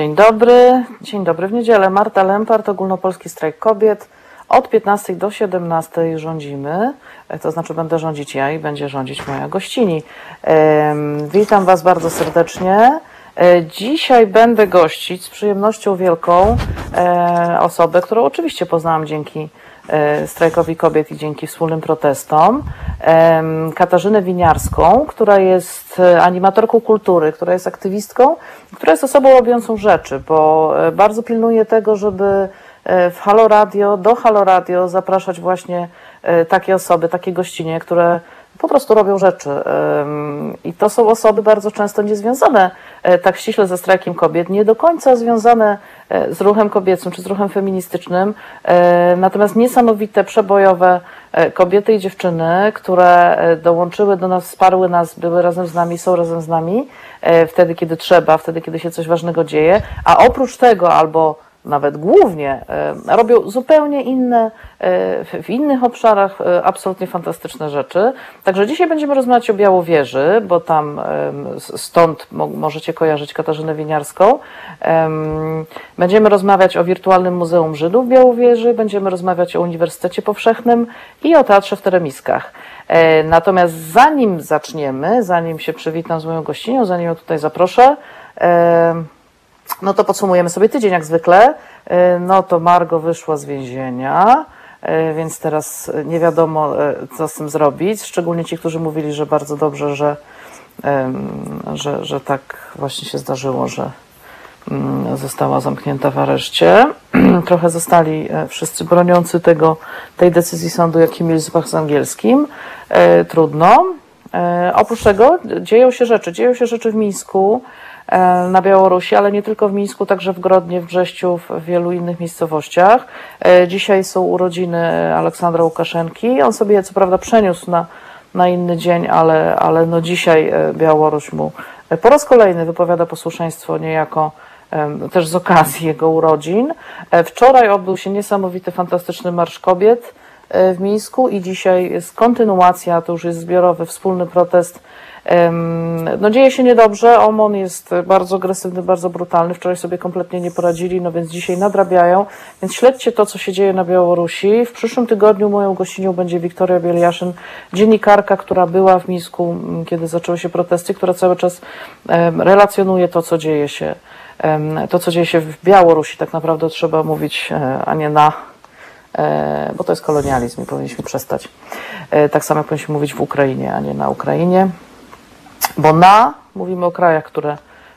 Dzień dobry, dzień dobry w niedzielę. Marta Lempart, Ogólnopolski Strajk Kobiet. Od 15 do 17 rządzimy, e, to znaczy będę rządzić ja i będzie rządzić moja gościni. Witam Was bardzo serdecznie. E, Dzisiaj będę gościć z przyjemnością wielką e, osobę, którą oczywiście poznałam dzięki strajkowi kobiet i dzięki wspólnym protestom. Katarzynę Winiarską, która jest e, animatorką kultury, która jest aktywistką, która jest osobą robiącą rzeczy, bo e, bardzo pilnuje tego, żeby e, w Halo Radio, do Halo Radio zapraszać właśnie e, takie osoby, takie gościnie, które po prostu robią rzeczy. I to są osoby bardzo często niezwiązane e, tak ściśle ze strajkiem kobiet, nie do końca związane e, z ruchem kobiecym czy z ruchem feministycznym, e, natomiast niesamowite, przebojowe kobiety i dziewczyny, które dołączyły do nas, wsparły nas, były razem z nami, są razem z nami wtedy, kiedy trzeba, wtedy, kiedy się coś ważnego dzieje, a oprócz tego albo nawet głównie e, robią zupełnie inne, e, w- innych obszarach e, absolutnie fantastyczne rzeczy. Także dzisiaj będziemy rozmawiać o Białowieży, bo tam stąd mo- możecie kojarzyć Katarzynę Winiarską. Em, Będziemy rozmawiać o Wirtualnym Muzeum Żydów Białowieży, będziemy rozmawiać o Uniwersytecie Powszechnym i o Teatrze w Teremiskach. Natomiast zanim zaczniemy, zanim się przywitam z moją gościnią, zanim ją tutaj zaproszę, no to podsumujemy sobie tydzień jak zwykle. E, No to Margo wyszła z więzienia, e, więc teraz nie wiadomo, e, co z tym zrobić. Szczególnie ci, którzy mówili, że bardzo dobrze, że, że, że tak właśnie się zdarzyło, że mm, została zamknięta w areszcie. Trochę zostali wszyscy broniący tego, tej decyzji sądu, jak Emil z angielskim. Trudno. Oprócz tego dzieją się rzeczy. Dzieją się rzeczy w Mińsku, na Białorusi, ale nie tylko w Mińsku, także w Grodnie, w Brześciu, w wielu innych miejscowościach. E, Dzisiaj są urodziny Aleksandra Łukaszenki. On sobie co prawda przeniósł na, na inny dzień, ale, ale no dzisiaj e, Białoruś mu e, po raz kolejny wypowiada posłuszeństwo niejako też z okazji jego urodzin. E, Wczoraj odbył się niesamowity, fantastyczny Marsz Kobiet e, w Mińsku i dzisiaj jest kontynuacja, to już jest zbiorowy, wspólny protest. No dzieje się niedobrze, OMON jest bardzo agresywny, bardzo brutalny, wczoraj sobie kompletnie nie poradzili, no więc dzisiaj nadrabiają, więc śledźcie to, co się dzieje na Białorusi. W przyszłym tygodniu moją gościnią będzie Wiktoria Bieliaszyn, dziennikarka, która była w Mińsku, m, kiedy zaczęły się protesty, która cały czas relacjonuje to, co dzieje się, to, co dzieje się w Białorusi, tak naprawdę trzeba mówić, e, a nie na, e, bo to jest kolonializm i powinniśmy przestać. E, Tak samo jak powinniśmy mówić w Ukrainie, a nie na Ukrainie. Bo na mówimy o krajach, które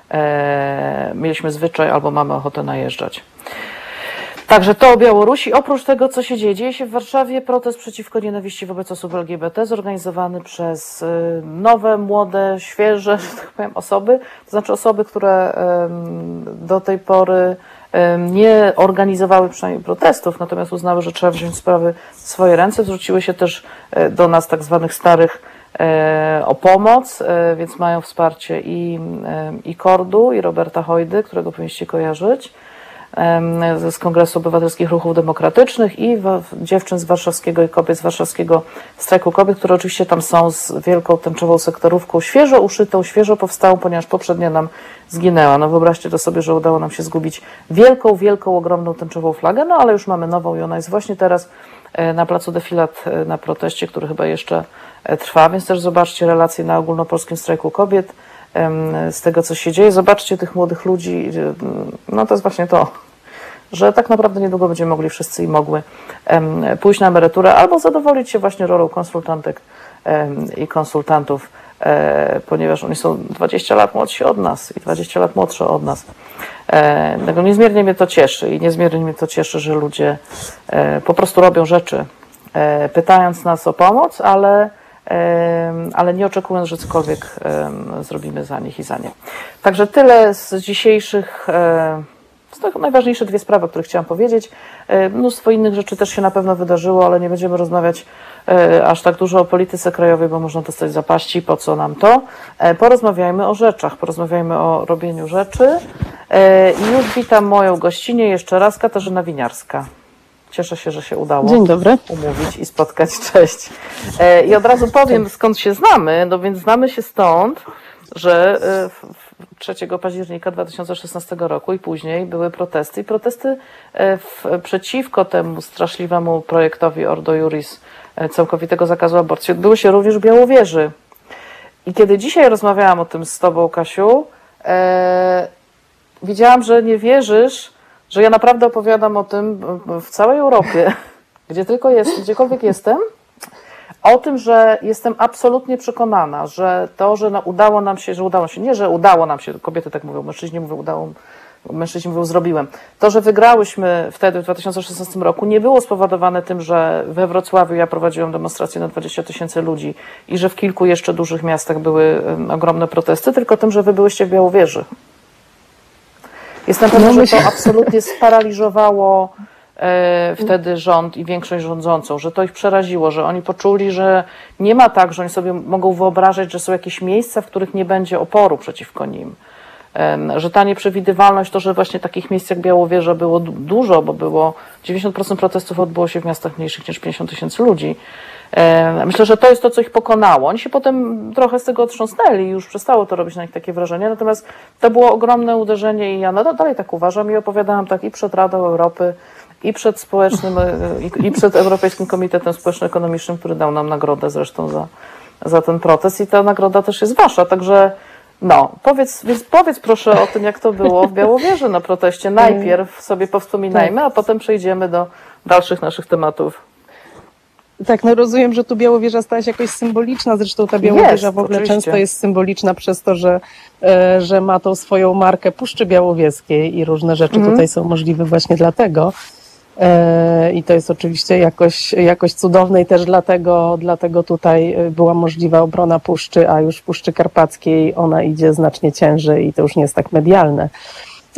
e, mieliśmy zwyczaj albo mamy ochotę najeżdżać. Także to o Białorusi. Oprócz tego, co się dzieje, dzieje się w Warszawie protest przeciwko nienawiści wobec osób LGBT, zorganizowany przez y, nowe, młode, świeże, że tak powiem, osoby, to znaczy osoby, które do tej pory nie organizowały przynajmniej protestów, natomiast uznały, że trzeba wziąć sprawy w swoje ręce. Zwróciły się też e, do nas tak zwanych starych o pomoc, e, więc mają wsparcie i, em, i Kordu, i Roberta Hojdy, którego powinniście kojarzyć z Kongresu Obywatelskich Ruchów Demokratycznych i dziewczyn z warszawskiego i kobiet z warszawskiego strajku kobiet, które oczywiście tam są z wielką tęczową sektorówką, świeżo uszytą, świeżo powstałą, ponieważ poprzednia nam zginęła. No wyobraźcie to sobie, że udało nam się zgubić wielką, wielką, ogromną tęczową flagę, no ale już mamy nową i ona jest właśnie teraz e, na placu defilat e, na proteście, który chyba jeszcze e, trwa, więc też zobaczcie relacje na ogólnopolskim strajku kobiet z tego, co się dzieje. Zobaczcie tych młodych ludzi. e, No to jest właśnie to, że tak naprawdę niedługo będziemy mogli wszyscy i mogły pójść na emeryturę albo zadowolić się właśnie rolą konsultantek i konsultantów, e, ponieważ oni są 20 lat młodsi od nas i 20 lat młodsze od nas. E, Dlatego niezmiernie mnie to cieszy i niezmiernie mnie to cieszy, że ludzie e, po prostu robią rzeczy, e, pytając nas o pomoc, ale ale nie oczekując, że cokolwiek zrobimy za nich i za nie. Także tyle z dzisiejszych, tego najważniejsze dwie sprawy, o których chciałam powiedzieć. Mnóstwo innych rzeczy też się na pewno wydarzyło, ale nie będziemy rozmawiać e, aż tak dużo o polityce krajowej, bo można dostać zapaści, po co nam to. E, Porozmawiajmy o rzeczach, porozmawiajmy o robieniu rzeczy. E, I już witam moją gościnię jeszcze raz, Katarzyna Winiarska. Cieszę się, że się udało Dzień dobry. umówić i spotkać. Cześć. E, I od razu powiem, skąd się znamy. No więc znamy się stąd, że e, w- w- 3 października 2016 roku i później były protesty. I protesty e, w, przeciwko temu straszliwemu projektowi Ordo Juris e, całkowitego zakazu aborcji odbyły się również w Białowieży. I kiedy dzisiaj rozmawiałam o tym z Tobą, Kasiu, e, widziałam, że nie wierzysz, że ja naprawdę opowiadam o tym w całej Europie, gdzie tylko jest, gdziekolwiek jestem, o tym, że jestem absolutnie przekonana, że to, że udało nam się, że udało się, nie, że udało nam się, kobiety tak mówią, mężczyźni mówią, udało, mężczyźni mówią, zrobiłem. To, że wygrałyśmy wtedy w 2016 roku, nie było spowodowane tym, że we Wrocławiu ja prowadziłam demonstrację na 20 tysięcy ludzi i że w kilku jeszcze dużych miastach były ogromne protesty, tylko tym, że wy byłyście w Białowieży. Jestem pewna, no, że to absolutnie sparaliżowało E, wtedy rząd i większość rządzącą, że to ich przeraziło, że oni poczuli, że nie ma tak, że oni sobie mogą wyobrażać, że są jakieś miejsca, w których nie będzie oporu przeciwko nim. Że ta nieprzewidywalność, to, że właśnie takich miejsc jak Białowieża było dużo, bo było 90% protestów odbyło się w miastach mniejszych niż 50 tysięcy ludzi. Myślę, że to jest to, co ich pokonało. Oni się potem trochę z tego otrząsnęli i już przestało to robić na nich takie wrażenie. Natomiast to było ogromne uderzenie i ja no, dalej tak uważam i opowiadałam tak i przed Radą Europy, i przed społecznym, e, i, przed Europejskim Komitetem Społeczno-Ekonomicznym, który dał nam nagrodę zresztą za, za ten protest i ta nagroda też jest wasza, także no, powiedz, więc powiedz proszę o tym, jak to było w Białowieży na proteście. Najpierw sobie powspominajmy, a potem przejdziemy do dalszych naszych tematów. Tak, no rozumiem, że tu Białowieża stała się jakoś symboliczna, zresztą ta Białowieża jest, w ogóle oczywiście. często jest symboliczna przez to, że, e, że ma tą swoją markę Puszczy Białowieskiej i różne rzeczy mm. tutaj są możliwe właśnie dlatego. E, I to jest oczywiście jakoś, jakoś cudowne i też dlatego, dlatego tutaj e, była możliwa obrona Puszczy, a już w Puszczy Karpackiej ona idzie znacznie ciężej i to już nie jest tak medialne.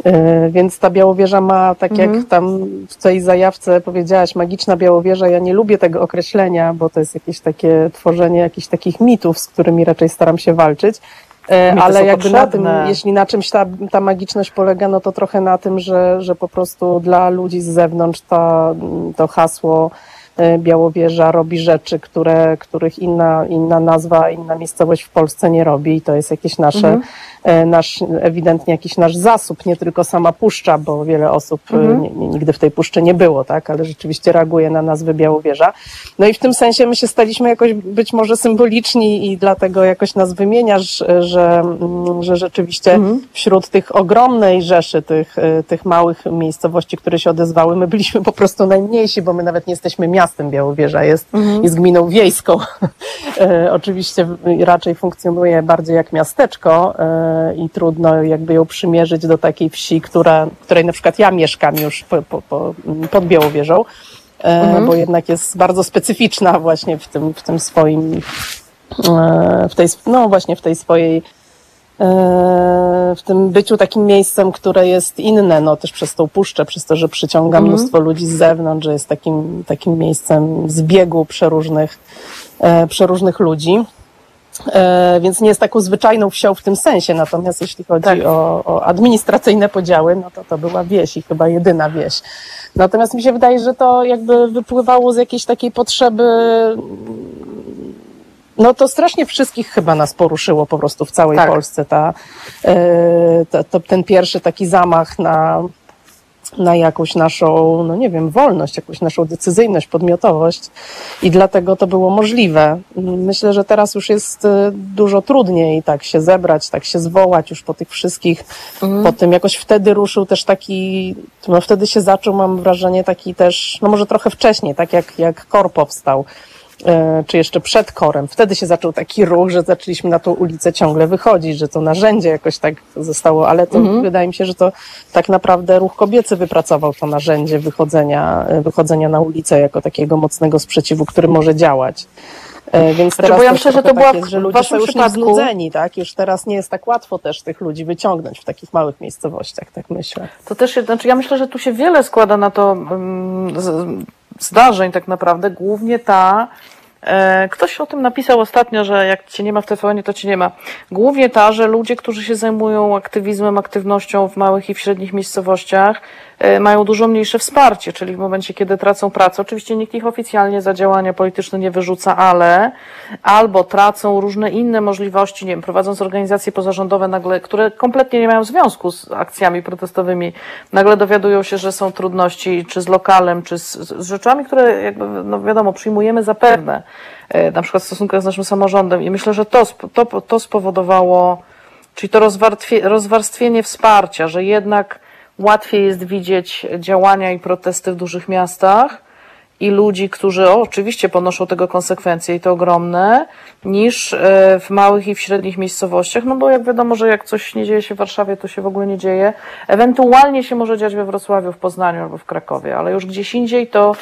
E, więc ta Białowieża ma, tak jak mhm. tam w tej zajawce powiedziałaś, magiczna Białowieża. Ja nie lubię tego określenia, bo to jest jakieś takie tworzenie jakichś takich mitów, z którymi raczej staram się walczyć. E, ale jakby na tym, jeśli na czymś ta, ta magiczność polega, no to trochę na tym, że, że po prostu dla ludzi z zewnątrz to, to hasło Białowieża robi rzeczy, które, których inna, inna nazwa, inna miejscowość w Polsce nie robi i to jest jakieś nasze mhm. E, nasz, ewidentnie jakiś nasz zasób, nie tylko sama puszcza, bo wiele osób e, mhm. nie, nie, nigdy w tej puszczy nie było, tak, ale rzeczywiście reaguje na nazwę Białowieża. No i w tym sensie my się staliśmy jakoś być może symboliczni i dlatego jakoś nas wymieniasz, że, mm, że rzeczywiście mhm. wśród tych ogromnej rzeszy, tych, tych małych miejscowości, które się odezwały, my byliśmy po prostu najmniejsi, bo my nawet nie jesteśmy miastem Białowieża, jest, mhm. jest gminą wiejską. Oczywiście raczej funkcjonuje bardziej jak miasteczko, i trudno jakby ją przymierzyć do takiej wsi, która, której na przykład ja mieszkam już po, po, po, pod Białowieżą, e, mhm. bo jednak jest bardzo specyficzna właśnie w tym, w tym swoim, e, w tej, no właśnie w tej swojej e, w tym byciu takim miejscem, które jest inne, no też przez tą puszczę, przez to, że przyciąga mhm. mnóstwo ludzi z zewnątrz, że jest takim, takim miejscem zbiegu przeróżnych, przeróżnych ludzi. E, więc nie jest taką zwyczajną wsią w tym sensie. Natomiast jeśli chodzi tak. o, o, administracyjne podziały, no to to była wieś i chyba jedyna wieś. Natomiast mi się wydaje, że to jakby wypływało z jakiejś takiej potrzeby no to strasznie wszystkich chyba nas poruszyło po prostu w całej tak. Polsce ta, e, ta, to, ten pierwszy taki zamach na, na jakąś naszą, no nie wiem, wolność, jakąś naszą decyzyjność, podmiotowość i dlatego to było możliwe. Myślę, że teraz już jest y, dużo trudniej tak się zebrać, tak się zwołać już po tych wszystkich, mhm. po tym jakoś wtedy ruszył też taki, no wtedy się zaczął, mam wrażenie, taki też, no może trochę wcześniej, tak jak, jak KOR powstał E, czy jeszcze przed korem. Wtedy się zaczął taki ruch, że zaczęliśmy na tą ulicę ciągle wychodzić, że to narzędzie jakoś tak zostało, ale to mhm. wydaje mi się, że to tak naprawdę ruch kobiecy wypracował to narzędzie wychodzenia, e, wychodzenia na ulicę jako takiego mocnego sprzeciwu, który może działać. E, więc znaczy, teraz bo ja myślę, że to była tak jest, że ludzie są już przypadku... znudzeni, tak? Już teraz nie jest tak łatwo też tych ludzi wyciągnąć w takich małych miejscowościach, tak myślę. To też, znaczy ja myślę, że tu się wiele składa na to um, zdarzeń tak naprawdę, głównie ta E, ktoś o tym napisał ostatnio, że jak cię nie ma w TVN, to cię nie ma. Głównie ta, że ludzie, którzy się zajmują aktywizmem, aktywnością w małych i w średnich miejscowościach, e, mają dużo mniejsze wsparcie, czyli w momencie, kiedy tracą pracę. Oczywiście nikt ich oficjalnie za działania polityczne nie wyrzuca, ale albo tracą różne inne możliwości, nie wiem, prowadząc organizacje pozarządowe nagle, które kompletnie nie mają związku z akcjami protestowymi, nagle dowiadują się, że są trudności, czy z lokalem, czy z, z rzeczami, które jakby, no wiadomo, przyjmujemy za pewne. E, na przykład w stosunkach z naszym samorządem. I myślę, że to, to, to spowodowało, czyli to rozwarstwienie wsparcia, że jednak łatwiej jest widzieć działania i protesty w dużych miastach i ludzi, którzy o, oczywiście ponoszą tego konsekwencje i to ogromne, niż e, w małych i w średnich miejscowościach, no bo jak wiadomo, że jak coś nie dzieje się w Warszawie, to się w ogóle nie dzieje. Ewentualnie się może dziać we Wrocławiu, w Poznaniu albo w Krakowie, ale już gdzieś indziej to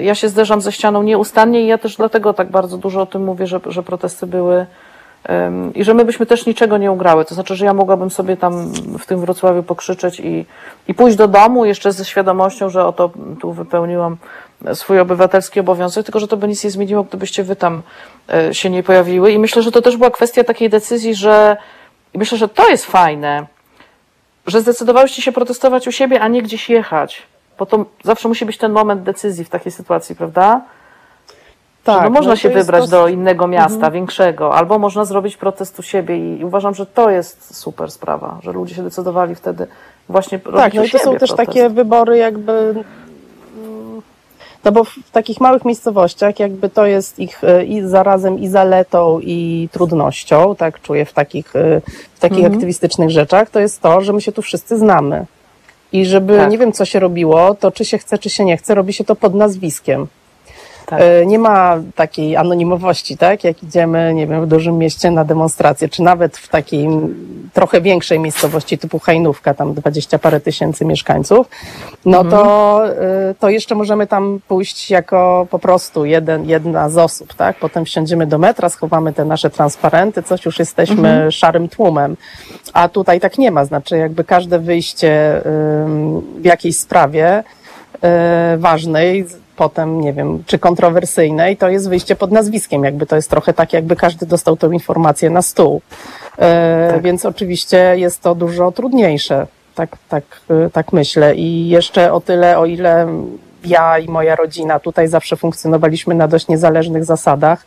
ja się zderzam ze ścianą nieustannie i ja też dlatego tak bardzo dużo o tym mówię, że, że protesty były um, i że my byśmy też niczego nie ugrały. To znaczy, że ja mogłabym sobie tam w tym Wrocławiu pokrzyczeć i, i pójść do domu jeszcze ze świadomością, że oto tu wypełniłam swój obywatelski obowiązek, tylko że to by nic nie zmieniło, gdybyście wy tam e, się nie pojawiły. I myślę, że to też była kwestia takiej decyzji, że i myślę, że to jest fajne, że zdecydowałyście się protestować u siebie, a nie gdzieś jechać bo to zawsze musi być ten moment decyzji w takiej sytuacji, prawda? Tak, no można no się wybrać do innego miasta, mhm. większego, albo można zrobić protest u siebie i uważam, że to jest super sprawa, że ludzie się decydowali wtedy właśnie robić Tak, no i to są też takie wybory jakby no bo w takich małych miejscowościach jakby to jest ich e, i zarazem i zaletą i trudnością, tak czuję w takich, e, w takich mhm. aktywistycznych rzeczach, to jest to, że my się tu wszyscy znamy. I żeby tak. nie wiem, co się robiło, to czy się chce, czy się nie chce, robi się to pod nazwiskiem. Tak. E, nie ma takiej anonimowości, tak? Jak idziemy, nie wiem, w dużym mieście na demonstrację, czy nawet w takiej trochę większej miejscowości typu Hajnówka, tam dwadzieścia parę tysięcy mieszkańców, no mhm. to, e, to jeszcze możemy tam pójść jako po prostu jeden, jedna z osób, tak? Potem wsiądziemy do metra, schowamy te nasze transparenty, coś już jesteśmy mhm. szarym tłumem. A tutaj tak nie ma, znaczy jakby każde wyjście w jakiejś sprawie e, ważnej, potem, nie wiem, czy kontrowersyjnej, to jest wyjście pod nazwiskiem, jakby to jest trochę tak, jakby każdy dostał tę informację na stół. E, tak. Więc oczywiście jest to dużo trudniejsze, tak, tak, e, tak myślę. I jeszcze o tyle, o ile ja i moja rodzina tutaj zawsze funkcjonowaliśmy na dość niezależnych zasadach.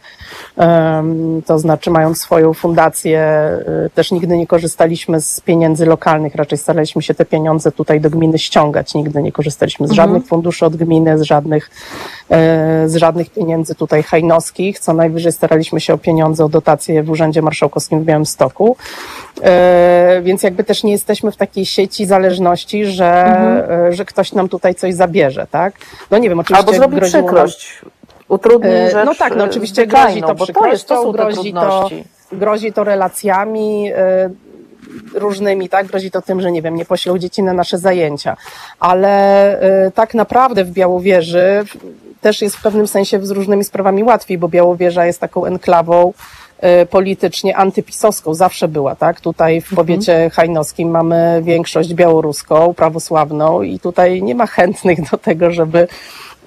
To znaczy, mając swoją fundację, y, też nigdy nie korzystaliśmy z pieniędzy lokalnych, raczej staraliśmy się te pieniądze tutaj do gminy ściągać. Nigdy nie korzystaliśmy z mhm. żadnych funduszy od gminy, z żadnych, e, z żadnych pieniędzy tutaj hajnowskich. Co najwyżej staraliśmy się o pieniądze, o dotacje w Urzędzie Marszałkowskim w Białymstoku. E, więc jakby też nie jesteśmy w takiej sieci zależności, że, mhm. E, że ktoś nam tutaj coś zabierze, tak? No nie wiem, oczywiście Albo zrobi przykrość. Utrudni e, rzecz No tak, no oczywiście grozi to przykrością, to, jest, to są grozi, to, grozi to relacjami różnymi, tak? Grozi to tym, że nie wiem, nie poślą dzieci na nasze zajęcia. Ale tak naprawdę w Białowieży też jest w pewnym sensie z różnymi sprawami łatwiej, bo Białowieża jest taką enklawą E, politycznie antypisowską, zawsze była, tak? Tutaj w mhm. powiecie hajnowskim mamy większość białoruską, prawosławną i tutaj nie ma chętnych do tego, żeby,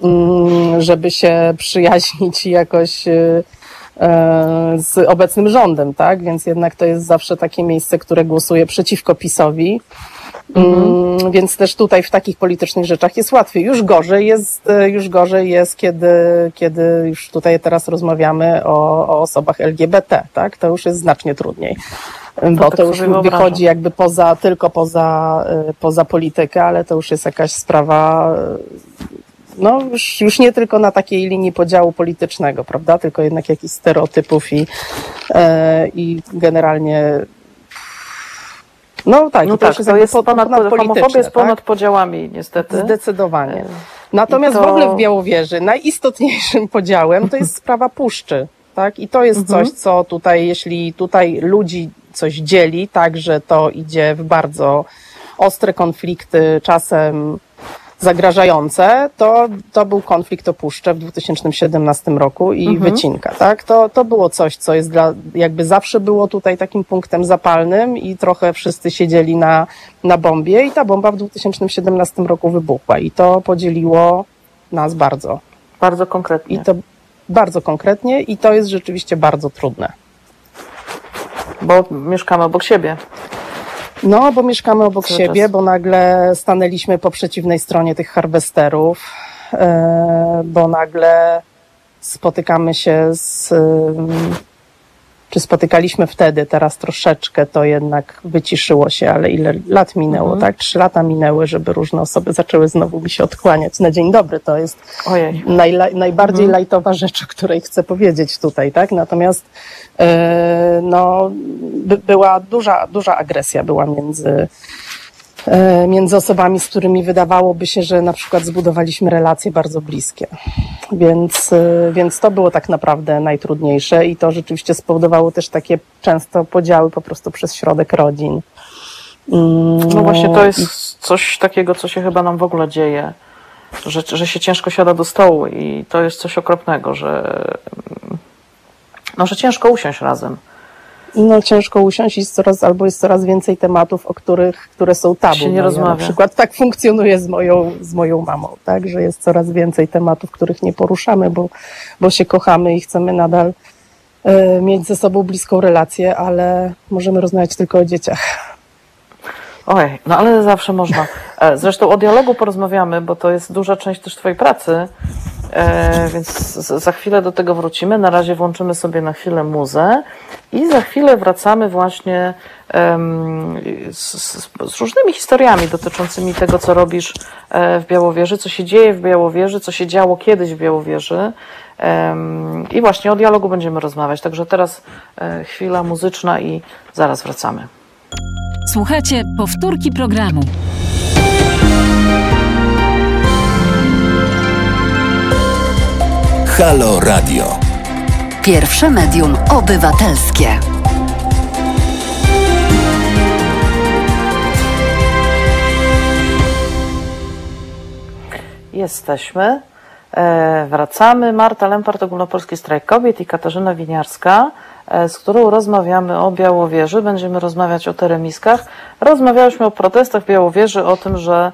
mm, żeby się przyjaźnić i jakoś e, e, z obecnym rządem, tak? Więc jednak to jest zawsze takie miejsce, które głosuje przeciwko PiSowi. Mhm. Mm, więc też tutaj w takich politycznych rzeczach jest łatwiej. Już gorzej jest, e, już gorzej jest, kiedy, kiedy już tutaj teraz rozmawiamy o, o osobach LGBT, tak? To już jest znacznie trudniej. Bo to, to już wychodzi jakby poza, tylko poza, e, poza politykę, ale to już jest jakaś sprawa e, no już, już nie tylko na takiej linii podziału politycznego, prawda, tylko jednak jakichś stereotypów i, e, i generalnie no tak, no to, tak, to jest ponad, ponad homofobia jest ponad tak? podziałami niestety. Zdecydowanie. E, Natomiast to... w ogóle w Białowieży najistotniejszym podziałem to jest sprawa puszczy. Tak? I to jest mhm. coś, co tutaj, jeśli tutaj ludzi coś dzieli, tak, że to idzie w bardzo ostre konflikty, czasem zagrażające, to, to był konflikt o Puszczę w 2017 roku i mhm. wycinka, tak? To, to było coś, co jest dla, jakby zawsze było tutaj takim punktem zapalnym i trochę wszyscy siedzieli na, na bombie i ta bomba w 2017 roku wybuchła i to podzieliło nas bardzo. Bardzo konkretnie. I to bardzo konkretnie i to jest rzeczywiście bardzo trudne. Bo mieszkamy obok siebie. No, bo mieszkamy obok Cały siebie, czas. bo nagle stanęliśmy po przeciwnej stronie tych harwesterów, e, bo nagle spotykamy się z czy spotykaliśmy wtedy, teraz troszeczkę to jednak wyciszyło się, ale ile lat minęło, mhm. tak? Trzy lata minęły, żeby różne osoby zaczęły znowu mi się odkłaniać. Na dzień dobry to jest najla, najbardziej mhm. lajtowa rzecz, o której chcę powiedzieć tutaj, tak? Natomiast yy, no, by, była duża, duża agresja była między między osobami, z którymi wydawałoby się, że na przykład zbudowaliśmy relacje bardzo bliskie. Więc, e, więc to było tak naprawdę najtrudniejsze i to rzeczywiście spowodowało też takie często podziały po prostu przez środek rodzin. Mm, no właśnie to jest coś takiego, co się chyba nam w ogóle dzieje, że, że się ciężko siada do stołu i to jest coś okropnego, że, no, że ciężko usiąść razem no, ciężko usiąść i coraz, albo jest coraz więcej tematów, o których, które są tabu. Się nie no, rozmawia. Ja na przykład tak funkcjonuje z moją, z moją mamą, tak, że jest coraz więcej tematów, których nie poruszamy, bo, bo się kochamy i chcemy nadal y, mieć ze sobą bliską relację, ale możemy rozmawiać tylko o dzieciach. Oj, no ale zawsze można. E, zresztą o dialogu porozmawiamy, bo to jest duża część też Twojej pracy, e, więc za chwilę do tego wrócimy. Na razie włączymy sobie na chwilę muzę i za chwilę wracamy właśnie z, z, różnymi historiami dotyczącymi tego, co robisz e, w Białowieży, co się dzieje w Białowieży, co się działo kiedyś w Białowieży. I właśnie o dialogu będziemy rozmawiać. Także teraz chwila muzyczna i zaraz wracamy. Słuchajcie powtórki programu. Halo Radio. Pierwsze medium obywatelskie. Jesteśmy. E, wracamy. Marta Lempart, Ogólnopolski Strajk Kobiet i Katarzyna Winiarska. E, z którą rozmawiamy o Białowieży. Będziemy rozmawiać o teremiskach. Rozmawialiśmy o protestach w Białowieży, o tym, że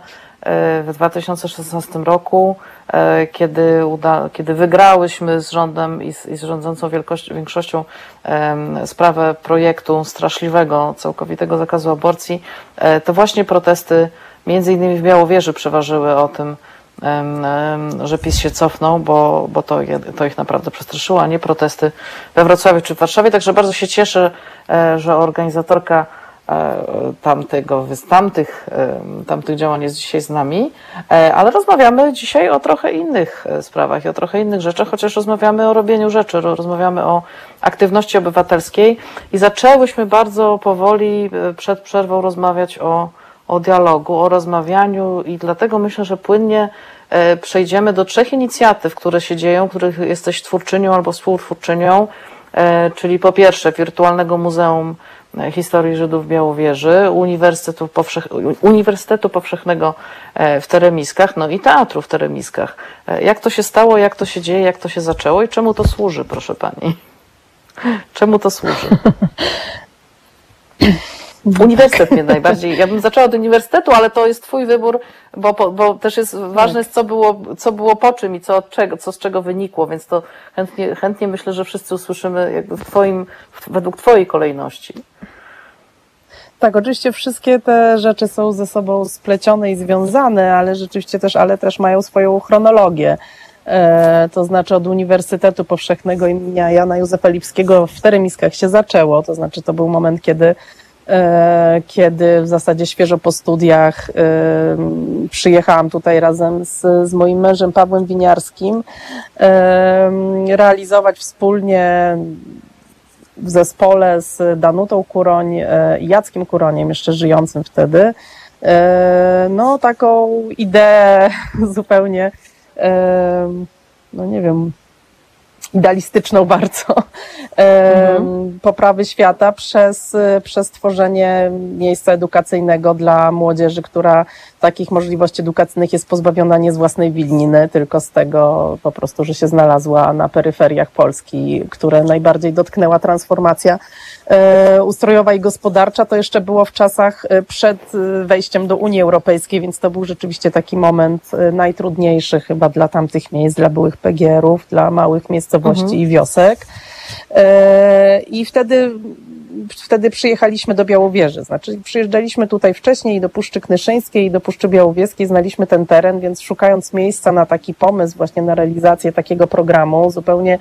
w 2016 roku, e, kiedy, uda, kiedy wygrałyśmy z rządem i z, i z rządzącą większością sprawę projektu straszliwego, całkowitego zakazu aborcji, to właśnie protesty między innymi w Białowieży przeważyły o tym, że PiS się cofnął, bo, bo to, to ich naprawdę przestraszyło, a nie protesty we Wrocławiu czy w Warszawie. Także bardzo się cieszę, e, że organizatorka e, tamtego, tamtych, tamtych działań jest dzisiaj z nami, e, ale rozmawiamy dzisiaj o trochę innych sprawach i o trochę innych rzeczach, chociaż rozmawiamy o robieniu rzeczy, rozmawiamy o aktywności obywatelskiej i zaczęłyśmy bardzo powoli przed przerwą rozmawiać o o dialogu, o rozmawianiu i dlatego myślę, że płynnie e, przejdziemy do trzech inicjatyw, które się dzieją, których jesteś twórczynią albo współtwórczynią, e, czyli po pierwsze Wirtualnego Muzeum e, Historii Żydów Białowieży, Uniwersytetu, Powszech, Uniwersytetu Powszechnego w Teremiskach, no i Teatru w Teremiskach. Jak to się stało, jak to się dzieje, jak to się zaczęło i czemu to służy, proszę Pani? Czemu to służy? Uniwersytet mnie najbardziej. Ja bym zaczęła od uniwersytetu, ale to jest Twój wybór, bo, bo też jest ważne, jest, co, było, co było po czym i co, od czego, co z czego wynikło, więc to chętnie, chętnie myślę, że wszyscy usłyszymy jakby w twoim, według Twojej kolejności. Tak, oczywiście wszystkie te rzeczy są ze sobą splecione i związane, ale rzeczywiście też, ale też mają swoją chronologię. E, to znaczy od Uniwersytetu Powszechnego imienia Jana Józefa Lipskiego w Teremiskach się zaczęło, to znaczy to był moment, kiedy kiedy w zasadzie świeżo po studiach e, przyjechałam tutaj razem z, z moim mężem Pawłem Winiarskim e, realizować wspólnie w zespole z Danutą Kuroń i Jackiem Kuroniem, jeszcze żyjącym wtedy, no taką ideę zupełnie, no nie wiem, idealistyczną bardzo mhm. poprawy świata przez, przez tworzenie miejsca edukacyjnego dla młodzieży, która takich możliwości edukacyjnych jest pozbawiona nie z własnej wininy, tylko z tego po prostu, że się znalazła na peryferiach Polski, które najbardziej dotknęła transformacja e, ustrojowa i gospodarcza, to jeszcze było w czasach e, przed e, wejściem do Unii Europejskiej, więc to był rzeczywiście taki moment najtrudniejszy chyba dla tamtych miejsc, dla byłych PGR-ów, dla małych miejscowości mhm. i wiosek. I wtedy wtedy przyjechaliśmy do Białowieży. Znaczy, przyjeżdżaliśmy tutaj wcześniej do Puszczy Knyszyńskiej i do Puszczy Białowieskiej, znaliśmy ten teren, więc szukając miejsca na taki pomysł, właśnie na realizację takiego programu, zupełnie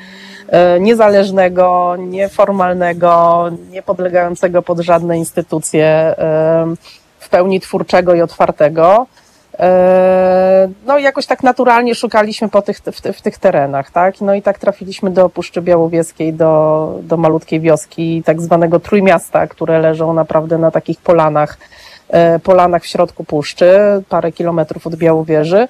e, niezależnego, nieformalnego, niepodlegającego pod żadne instytucje, e, w pełni twórczego i otwartego, no i jakoś tak naturalnie szukaliśmy po tych, w, w, tych terenach, tak? No i tak trafiliśmy do Puszczy Białowieskiej, do, do malutkiej wioski, tak zwanego Trójmiasta, które leżą naprawdę na takich polanach, e, polanach w środku puszczy, parę kilometrów od Białowieży.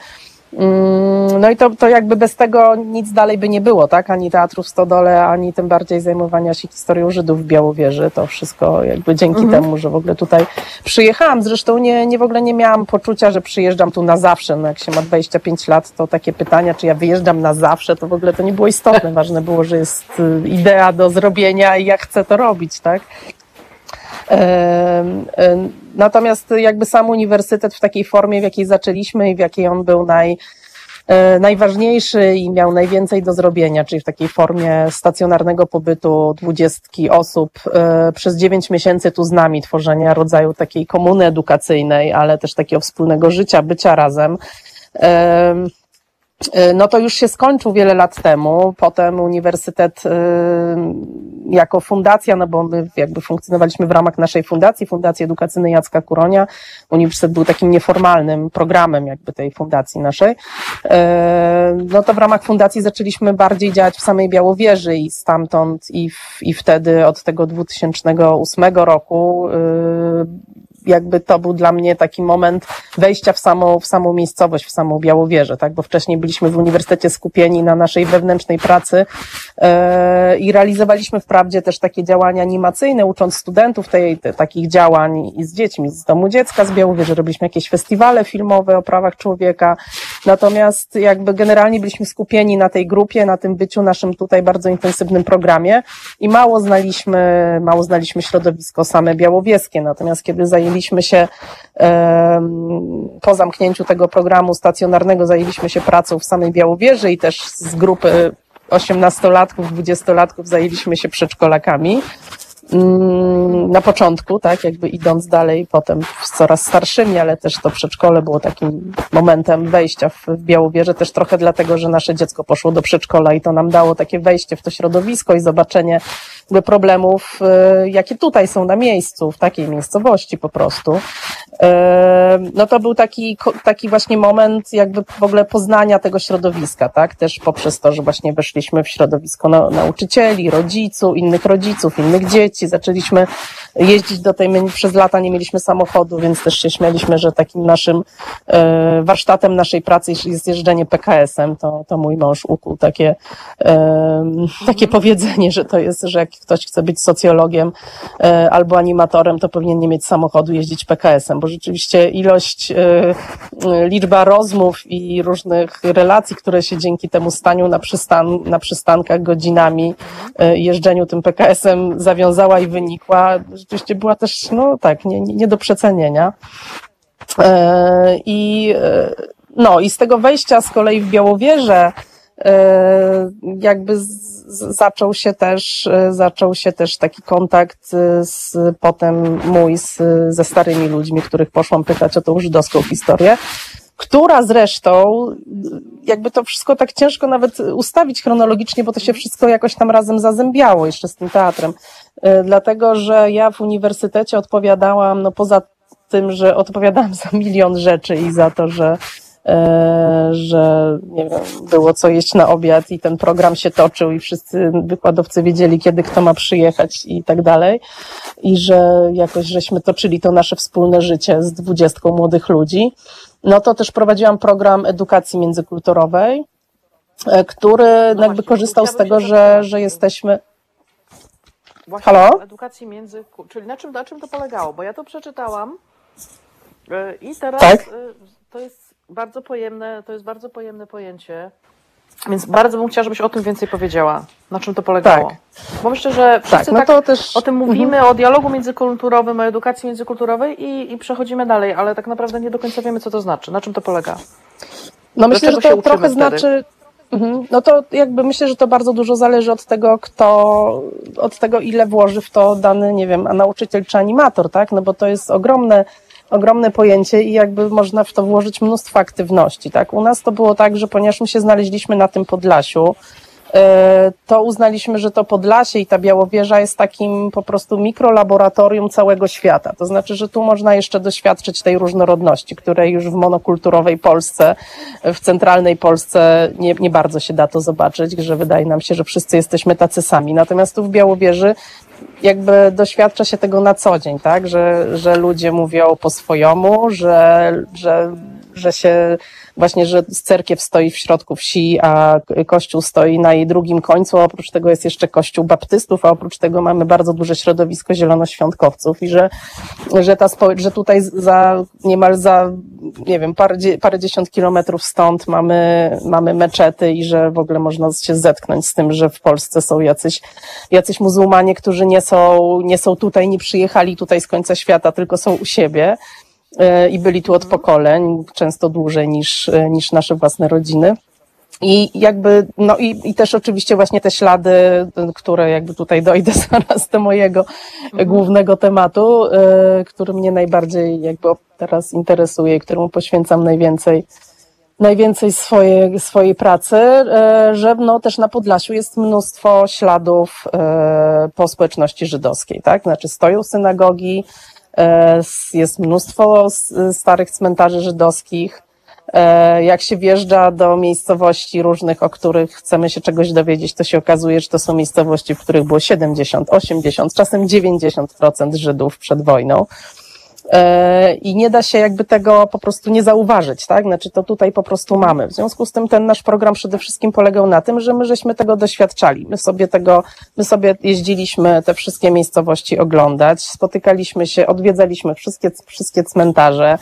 Mm, no i to, to jakby bez tego nic dalej by nie było, tak? Ani teatru w Stodole, ani tym bardziej zajmowania się historią Żydów w Białowieży. To wszystko jakby dzięki mhm. temu, że w ogóle tutaj przyjechałam. Zresztą nie, nie w ogóle nie miałam poczucia, że przyjeżdżam tu na zawsze. No jak się ma 25 lat, to takie pytania, czy ja wyjeżdżam na zawsze, to w ogóle to nie było istotne. Ważne było, że jest y, idea do zrobienia i ja chcę to robić, tak? Natomiast jakby sam uniwersytet w takiej formie, w jakiej zaczęliśmy i w jakiej on był naj, e, najważniejszy i miał najwięcej do zrobienia, czyli w takiej formie stacjonarnego pobytu dwudziestki osób e, przez dziewięć miesięcy tu z nami, tworzenia rodzaju takiej komuny edukacyjnej, ale też takiego wspólnego życia, bycia razem. E, no to już się skończył wiele lat temu. Potem uniwersytet e, jako fundacja, no bo my jakby funkcjonowaliśmy w ramach naszej fundacji, Fundacji Edukacyjnej Jacka Kuronia. Uniwersytet był takim nieformalnym programem jakby tej fundacji naszej. E, no to w ramach fundacji zaczęliśmy bardziej działać w samej Białowieży i stamtąd i, w, i wtedy od tego 2008 roku jakby to był dla mnie taki moment wejścia w samą, w samą miejscowość, w samą Białowieżę, tak? Bo wcześniej byliśmy w uniwersytecie skupieni na naszej wewnętrznej pracy yy, i realizowaliśmy wprawdzie też takie działania animacyjne, ucząc studentów tej, te, takich działań i z dziećmi z domu dziecka z Białowieży, robiliśmy jakieś festiwale filmowe o prawach człowieka. Natomiast jakby generalnie byliśmy skupieni na tej grupie, na tym byciu naszym tutaj bardzo intensywnym programie i mało znaliśmy, mało znaliśmy środowisko same białowieskie. Natomiast kiedy zajęliśmy zajęliśmy się po zamknięciu tego programu stacjonarnego, zajęliśmy się pracą w samej Białowieży i też z grupy 18-latków, 20-latków zajęliśmy się przedszkolakami. Mm, na początku, tak, jakby idąc dalej, potem z coraz starszymi, ale też to przedszkole było takim momentem wejścia w, w Białowieżę, też trochę dlatego, że nasze dziecko poszło do przedszkola i to nam dało takie wejście w to środowisko i zobaczenie problemów, y, jakie tutaj są na miejscu, w takiej miejscowości po prostu. Y, no to był taki, taki właśnie moment jakby w ogóle poznania tego środowiska, tak, też poprzez to, że właśnie weszliśmy w środowisko nauczycieli, rodziców, innych rodziców, innych dzieci, zaczęliśmy jeździć do tej, my przez lata nie mieliśmy samochodu, więc też się śmialiśmy, że takim naszym e, warsztatem naszej pracy jest jeżdżenie PKS-em, to, to mój mąż ukuł takie, e, takie powiedzenie, że to jest, że jak ktoś chce być socjologiem e, albo animatorem, to powinien nie mieć samochodu, jeździć PKS-em, bo rzeczywiście ilość, liczba rozmów i różnych relacji, które się dzięki temu staniu na, przystan, na przystankach godzinami, jeżdżeniu tym PKS-em i wynikła, rzeczywiście była też, no tak, nie, nie, nie do przecenienia. E, I e, no, i z tego wejścia z kolei w Białowieżę, e, jakby z, zaczął się też, zaczął się też taki kontakt z, potem mój z, ze starymi ludźmi, których poszłam pytać o tą żydowską historię która zresztą, jakby to wszystko tak ciężko nawet ustawić chronologicznie, bo to się wszystko jakoś tam razem zazębiało jeszcze z tym teatrem. E, dlatego, że ja w uniwersytecie odpowiadałam, no poza tym, że odpowiadałam za milion rzeczy i za to, że e, że nie wiem, było co jeść na obiad i ten program się toczył i wszyscy wykładowcy wiedzieli, kiedy kto ma przyjechać i tak dalej. I że jakoś żeśmy toczyli to nasze wspólne życie z dwudziestką młodych ludzi no to też prowadziłam program edukacji międzykulturowej, e, który no jakby korzystał z tego, że, że jesteśmy. Właśnie Halo? Edukacji między. Czyli na czym, na czym to polegało? Bo ja to przeczytałam e, i teraz tak? E, to jest bardzo pojemne, to jest bardzo pojemne pojęcie. Więc bardzo bym chciała, żebyś o tym więcej powiedziała. Na czym to polegało? Tak. Bo myślę, że wszyscy tak, no tak też... o tym mówimy, mhm. o dialogu międzykulturowym, o edukacji międzykulturowej i, i przechodzimy dalej, ale tak naprawdę nie do końca wiemy, co to znaczy. Na czym to polega? No myślę, że to trochę wtedy? znaczy... Mhm. No to jakby myślę, że to bardzo dużo zależy od tego, kto, od tego, ile włoży w to dany, nie wiem, a nauczyciel czy animator, tak? No bo to jest ogromne ogromne pojęcie i jakby można w to włożyć mnóstwo aktywności. Tak? U nas to było tak, że ponieważ my się znaleźliśmy na tym Podlasiu, e, to uznaliśmy, że to Podlasie i ta Białowieża jest takim po prostu mikrolaboratorium całego świata. To znaczy, że tu można jeszcze doświadczyć tej różnorodności, której już w monokulturowej Polsce, w centralnej Polsce nie, nie bardzo się da to zobaczyć, że wydaje nam się, że wszyscy jesteśmy tacy sami. Natomiast tu w Białowieży jakby doświadcza się tego na co dzień, tak? Że, że ludzie mówią po swojemu, że, że, że się właśnie, że cerkiew stoi w środku wsi, a kościół stoi na jej drugim końcu, a oprócz tego jest jeszcze kościół baptystów, a oprócz tego mamy bardzo duże środowisko zielonoświątkowców i że, że ta że tutaj za, niemal za, nie wiem, parę, parę dziesiąt kilometrów stąd mamy, mamy meczety i że w ogóle można się zetknąć z tym, że w Polsce są jacyś, jacyś muzułmanie, którzy nie są, nie są tutaj, nie przyjechali tutaj z końca świata, tylko są u siebie. E, i byli tu od pokoleń, często dłużej niż, e, niż nasze własne rodziny. I jakby, no i, i też oczywiście właśnie te ślady, które jakby tutaj dojdę zaraz do mojego mhm. głównego tematu, który mnie najbardziej jakby teraz interesuje i któremu poświęcam najwięcej, najwięcej swojej, swojej pracy, że no też na Podlasiu jest mnóstwo śladów po społeczności żydowskiej, tak? Znaczy stoją synagogi, E, jest mnóstwo starych cmentarzy żydowskich. E, jak się wjeżdża do miejscowości różnych, o których chcemy się czegoś dowiedzieć, to się okazuje, że to są miejscowości, w których było 70, 80, czasem 90% Żydów przed wojną. E, i nie da się jakby tego po prostu nie zauważyć, tak? Znaczy to tutaj po prostu mamy. W związku z tym ten nasz program przede wszystkim polegał na tym, że my żeśmy tego doświadczali. My sobie tego, my sobie jeździliśmy te wszystkie miejscowości oglądać, spotykaliśmy się, odwiedzaliśmy wszystkie, wszystkie cmentarze,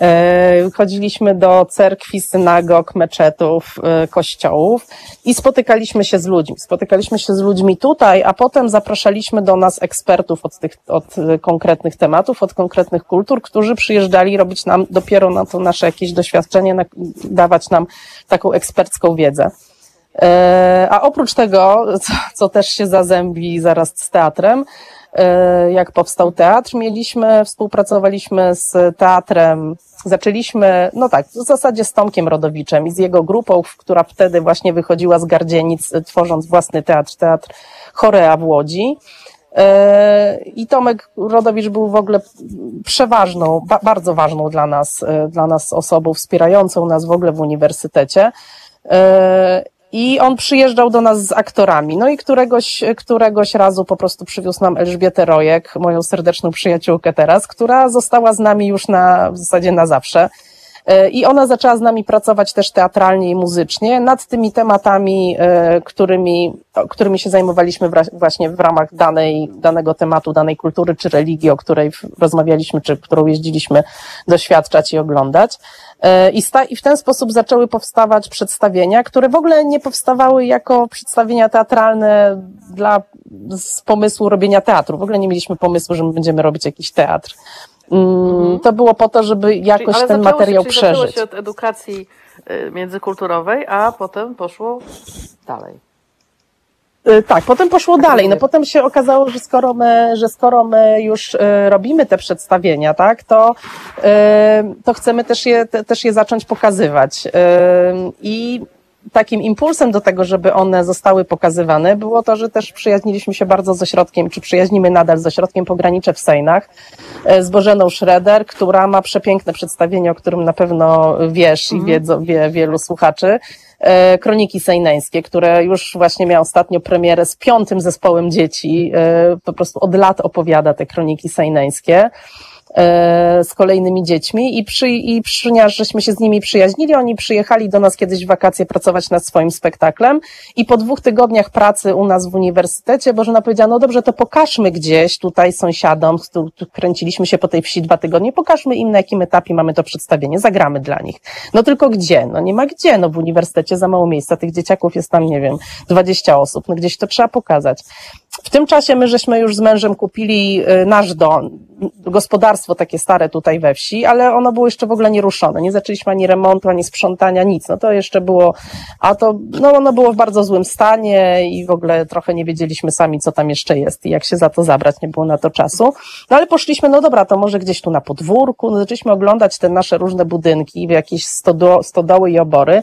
e, chodziliśmy do cerkwi, synagog, meczetów, e, kościołów i spotykaliśmy się z ludźmi. Spotykaliśmy się z ludźmi tutaj, a potem zapraszaliśmy do nas ekspertów od tych, od konkretnych tematów, od konkretnych kultur, którzy przyjeżdżali robić nam dopiero na to nasze jakieś doświadczenie, dawać nam taką ekspercką wiedzę. E, a oprócz tego, co, co też się zazębi zaraz z teatrem, e, jak powstał teatr, mieliśmy, współpracowaliśmy z teatrem, zaczęliśmy, no tak, w zasadzie z Tomkiem Rodowiczem i z jego grupą, która wtedy właśnie wychodziła z Gardzienic, tworząc własny teatr, teatr Chorea w Łodzi. E, I Tomek Rodowicz był w ogóle przeważną, bardzo ważną dla nas, e, dla nas osobą wspierającą nas w ogóle w uniwersytecie. E, I on przyjeżdżał do nas z aktorami. No i któregoś, któregoś razu po prostu przywiózł nam Elżbietę Rojek, moją serdeczną przyjaciółkę teraz, która została z nami już na, w zasadzie na zawsze. E, I ona zaczęła z nami pracować też teatralnie i muzycznie nad tymi tematami, e, którymi, którymi się zajmowaliśmy właśnie w ramach danej, danego tematu, danej kultury czy religii, o której rozmawialiśmy, czy którą jeździliśmy doświadczać i oglądać. E, I, sta, I w ten sposób zaczęły powstawać przedstawienia, które w ogóle nie powstawały jako przedstawienia teatralne dla, z pomysłu robienia teatru. W ogóle nie mieliśmy pomysłu, że my będziemy robić jakiś teatr. Mhm. To było po to, żeby jakoś czyli, ten materiał się, przeżyć. Zaczęło się od edukacji y, międzykulturowej, a potem poszło dalej. Y, tak, potem poszło dalej. No potem się okazało, że skoro my, że skoro my już y, robimy te przedstawienia, tak, to, to chcemy też je, też je zacząć pokazywać. I takim impulsem do tego, żeby one zostały pokazywane, było to, że też przyjaźniliśmy się bardzo z ośrodkiem, czy przyjaźnimy nadal z ośrodkiem Pogranicze w Sejnach, e, z Bożeną Schroeder, która ma przepiękne przedstawienie, o którym na pewno wiesz i mhm. wiedzą, wie wielu słuchaczy. E, Kroniki Sejneńskie, które już właśnie miało ostatnio premierę z piątym zespołem dzieci, e, po prostu od lat opowiada te kroniki sejneńskie. E, z kolejnymi dziećmi i, przy, i ponieważ żeśmy się z nimi przyjaźnili, oni przyjechali do nas kiedyś w wakacje pracować nad swoim spektaklem i po dwóch tygodniach pracy u nas w uniwersytecie Bożena powiedziała, no dobrze, to pokażmy gdzieś tutaj sąsiadom, tu, tu kręciliśmy się po tej wsi dwa tygodnie, pokażmy im na jakim etapie mamy to przedstawienie, zagramy dla nich. No tylko gdzie? No nie ma gdzie, no w uniwersytecie za mało miejsca, tych dzieciaków jest tam, nie wiem, 20 osób, no gdzieś to trzeba pokazać. W tym czasie my żeśmy już z mężem kupili y, nasz dom, gospodarstwo takie stare tutaj we wsi, ale ono było jeszcze w ogóle nieruszone. Nie zaczęliśmy ani remontu, ani sprzątania, nic. No to jeszcze było, a to, no ono było w bardzo złym stanie i w ogóle trochę nie wiedzieliśmy sami, co tam jeszcze jest i jak się za to zabrać, nie było na to czasu. No ale poszliśmy, no dobra, to może gdzieś tu na podwórku, no zaczęliśmy oglądać te nasze różne budynki, jakieś stodo, stodoły i obory.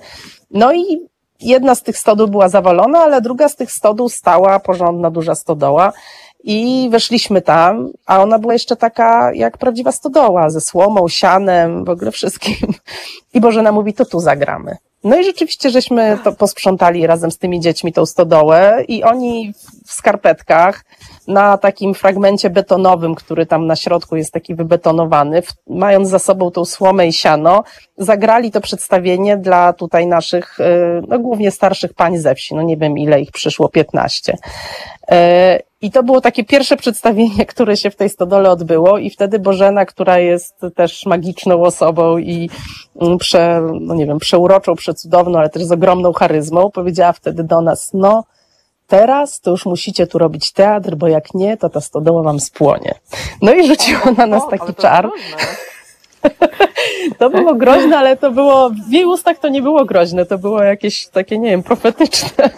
No i jedna z tych stodół była zawalona, ale druga z tych stodół stała, porządna, duża stodoła. I weszliśmy tam, a ona była jeszcze taka jak prawdziwa stodoła, ze słomą, sianem, w ogóle wszystkim. I Bożena mówi, to tu zagramy. No i rzeczywiście żeśmy to posprzątali razem z tymi dziećmi tą stodołę i oni w skarpetkach na takim fragmencie betonowym, który tam na środku jest taki wybetonowany, mając za sobą tą słomę i siano, zagrali to przedstawienie dla tutaj naszych, y, no głównie starszych pań ze wsi, no nie wiem ile ich przyszło, 15. I to było takie pierwsze przedstawienie, które się w tej stodole odbyło i wtedy Bożena, która jest też magiczną osobą i mm, prze, no nie wiem, przeuroczą, przecudowną, ale też z ogromną charyzmą, powiedziała wtedy do nas, no teraz to już musicie tu robić teatr, bo jak nie, to ta stodoła wam spłonie. No i rzuciła na nas taki czar. To było groźne, ale to było, w jej ustach to nie było groźne, to było jakieś takie, nie wiem, profetyczne.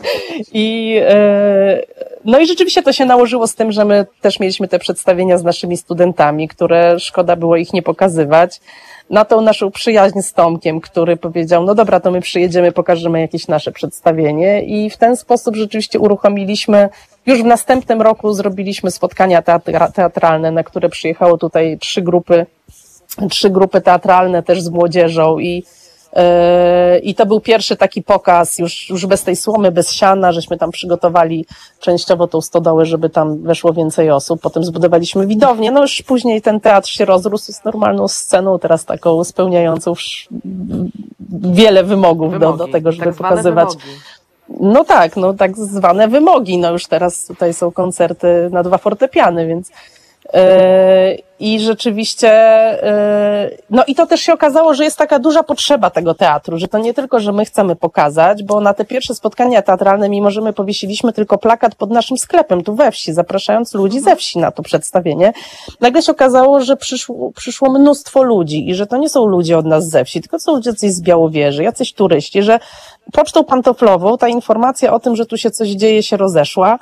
I, e, no i rzeczywiście to się nałożyło z tym, że my też mieliśmy te przedstawienia z naszymi studentami, które szkoda było ich nie pokazywać. Na tą naszą przyjaźń z Tomkiem, który powiedział, no dobra, to my przyjedziemy, pokażemy jakieś nasze przedstawienie i w ten sposób rzeczywiście uruchomiliśmy, już w następnym roku zrobiliśmy spotkania teatralne, na które przyjechało tutaj trzy grupy trzy grupy teatralne też z młodzieżą i e, i to był pierwszy taki pokaz, już, już bez tej słomy, bez siana, żeśmy tam przygotowali częściowo tą stodołę, żeby tam weszło więcej osób. Potem zbudowaliśmy widownię. No już później ten teatr się rozrósł z normalną sceną, teraz taką spełniającą wiele wymogów wymogi, do, do tego, żeby tak pokazywać. Wymogi. No tak, no tak zwane wymogi. No już teraz tutaj są koncerty na dwa fortepiany, więc I rzeczywiście, e, no i to też się okazało, że jest taka duża potrzeba tego teatru, że to nie tylko, że my chcemy pokazać, bo na te pierwsze spotkania teatralne, mimo że my powiesiliśmy tylko plakat pod naszym sklepem tu we wsi, zapraszając ludzi ze wsi na to przedstawienie, nagle się okazało, że przyszło, przyszło mnóstwo ludzi i że to nie są ludzie od nas ze wsi, tylko są ludzie coś z Białowieży, jacyś turyści, że pocztą pantoflową ta informacja o tym, że tu się coś dzieje, się rozeszła.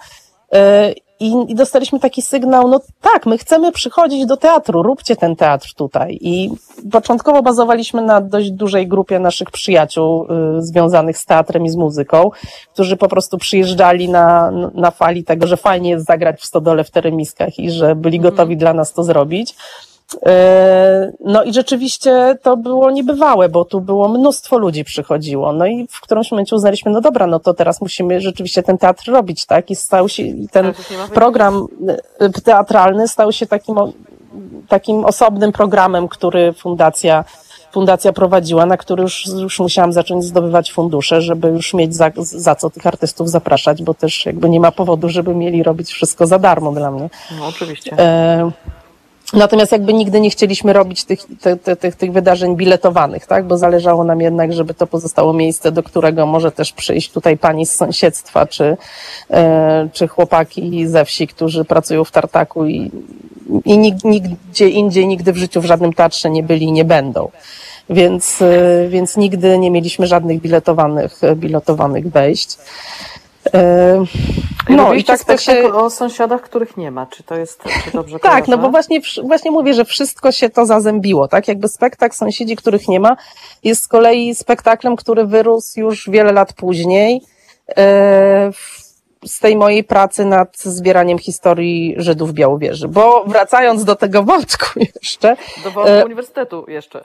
E, i, I dostaliśmy taki sygnał, no tak, my chcemy przychodzić do teatru, róbcie ten teatr tutaj. I początkowo bazowaliśmy na dość dużej grupie naszych przyjaciół y, związanych z teatrem i z muzyką, którzy po prostu przyjeżdżali na, na fali tego, że fajnie jest zagrać w Stodole w Teremiskach i że byli gotowi mm. dla nas to zrobić. E, no i rzeczywiście to było niebywałe, bo tu było mnóstwo ludzi przychodziło. No i w którymś momencie uznaliśmy, no dobra, no to teraz musimy rzeczywiście ten teatr robić, tak? I stał się, ten program e, teatralny stał się takim, takim osobnym programem, który fundacja fundacja prowadziła, na który już, już musiałam zacząć zdobywać fundusze, żeby już mieć za, za co tych artystów zapraszać, bo też jakby nie ma powodu, żeby mieli robić wszystko za darmo dla mnie. No oczywiście. E, Natomiast jakby nigdy nie chcieliśmy robić tych, tych, tych, tych wydarzeń biletowanych, tak? Bo zależało nam jednak, żeby to pozostało miejsce, do którego może też przyjść tutaj pani z sąsiedztwa, czy, e, czy chłopaki ze wsi, którzy pracują w tartaku i, i nigdzie indziej, nigdy w życiu w żadnym teatrze nie byli i nie będą. Więc, e, więc nigdy nie mieliśmy żadnych biletowanych, biletowanych wejść. No i tak to się... o sąsiadach, których nie ma. Czy to jest, czy dobrze Tak, no bo właśnie, właśnie mówię, że wszystko się to zazębiło, tak? Jakby spektakl Sąsiedzi, których nie ma, jest z kolei spektaklem, który wyrósł już wiele lat później, e, z tej mojej pracy nad zbieraniem historii Żydów w Białowieży. Bo wracając do tego wątku jeszcze. Do wątku e, uniwersytetu jeszcze.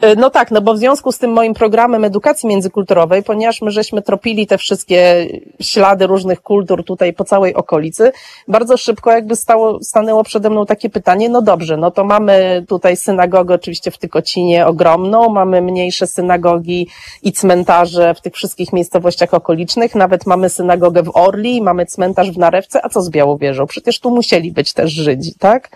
E, no tak, no bo w związku z tym moim programem edukacji międzykulturowej, ponieważ my żeśmy tropili te wszystkie ślady różnych kultur tutaj po całej okolicy, bardzo szybko jakby stało, stanęło przede mną takie pytanie, no dobrze, no to mamy tutaj synagogę oczywiście w Tykocinie ogromną, mamy mniejsze synagogi i cmentarze w tych wszystkich miejscowościach okolicznych, nawet mamy synagogę w Orli, mamy cmentarz w Narewce, a co z Białowieżą? Przecież tu musieli być też Żydzi, tak?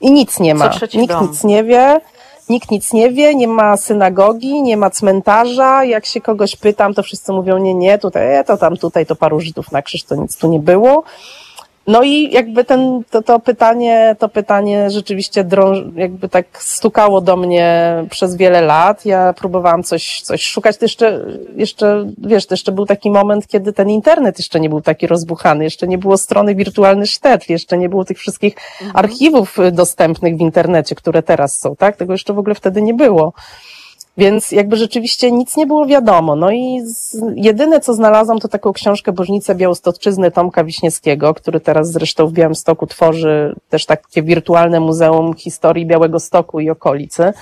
I nic nie ma. Nikt dom. nic nie wie. Nikt nic nie wie, nie ma synagogi, nie ma cmentarza. Jak się kogoś pytam, to wszyscy mówią, nie, nie, tutaj, to tam, tutaj, to paru Żydów na krzyż, to nic tu nie było. No i jakby ten, to, to pytanie, to pytanie rzeczywiście drąż, jakby tak stukało do mnie przez wiele lat. Ja próbowałam coś, coś szukać. To jeszcze, jeszcze, wiesz, to jeszcze był taki moment, kiedy ten internet jeszcze nie był taki rozbuchany, jeszcze nie było strony wirtualny sztetl, jeszcze nie było tych wszystkich mhm. archiwów dostępnych w internecie, które teraz są, tak? Tego jeszcze w ogóle wtedy nie było. Więc jakby rzeczywiście nic nie było wiadomo. No i z, jedyne, co znalazłam, to taką książkę Bożnice Białostoczyzny Tomka Wiśniewskiego, który teraz zresztą w Białymstoku tworzy też takie wirtualne muzeum historii Białego Stoku i okolicy.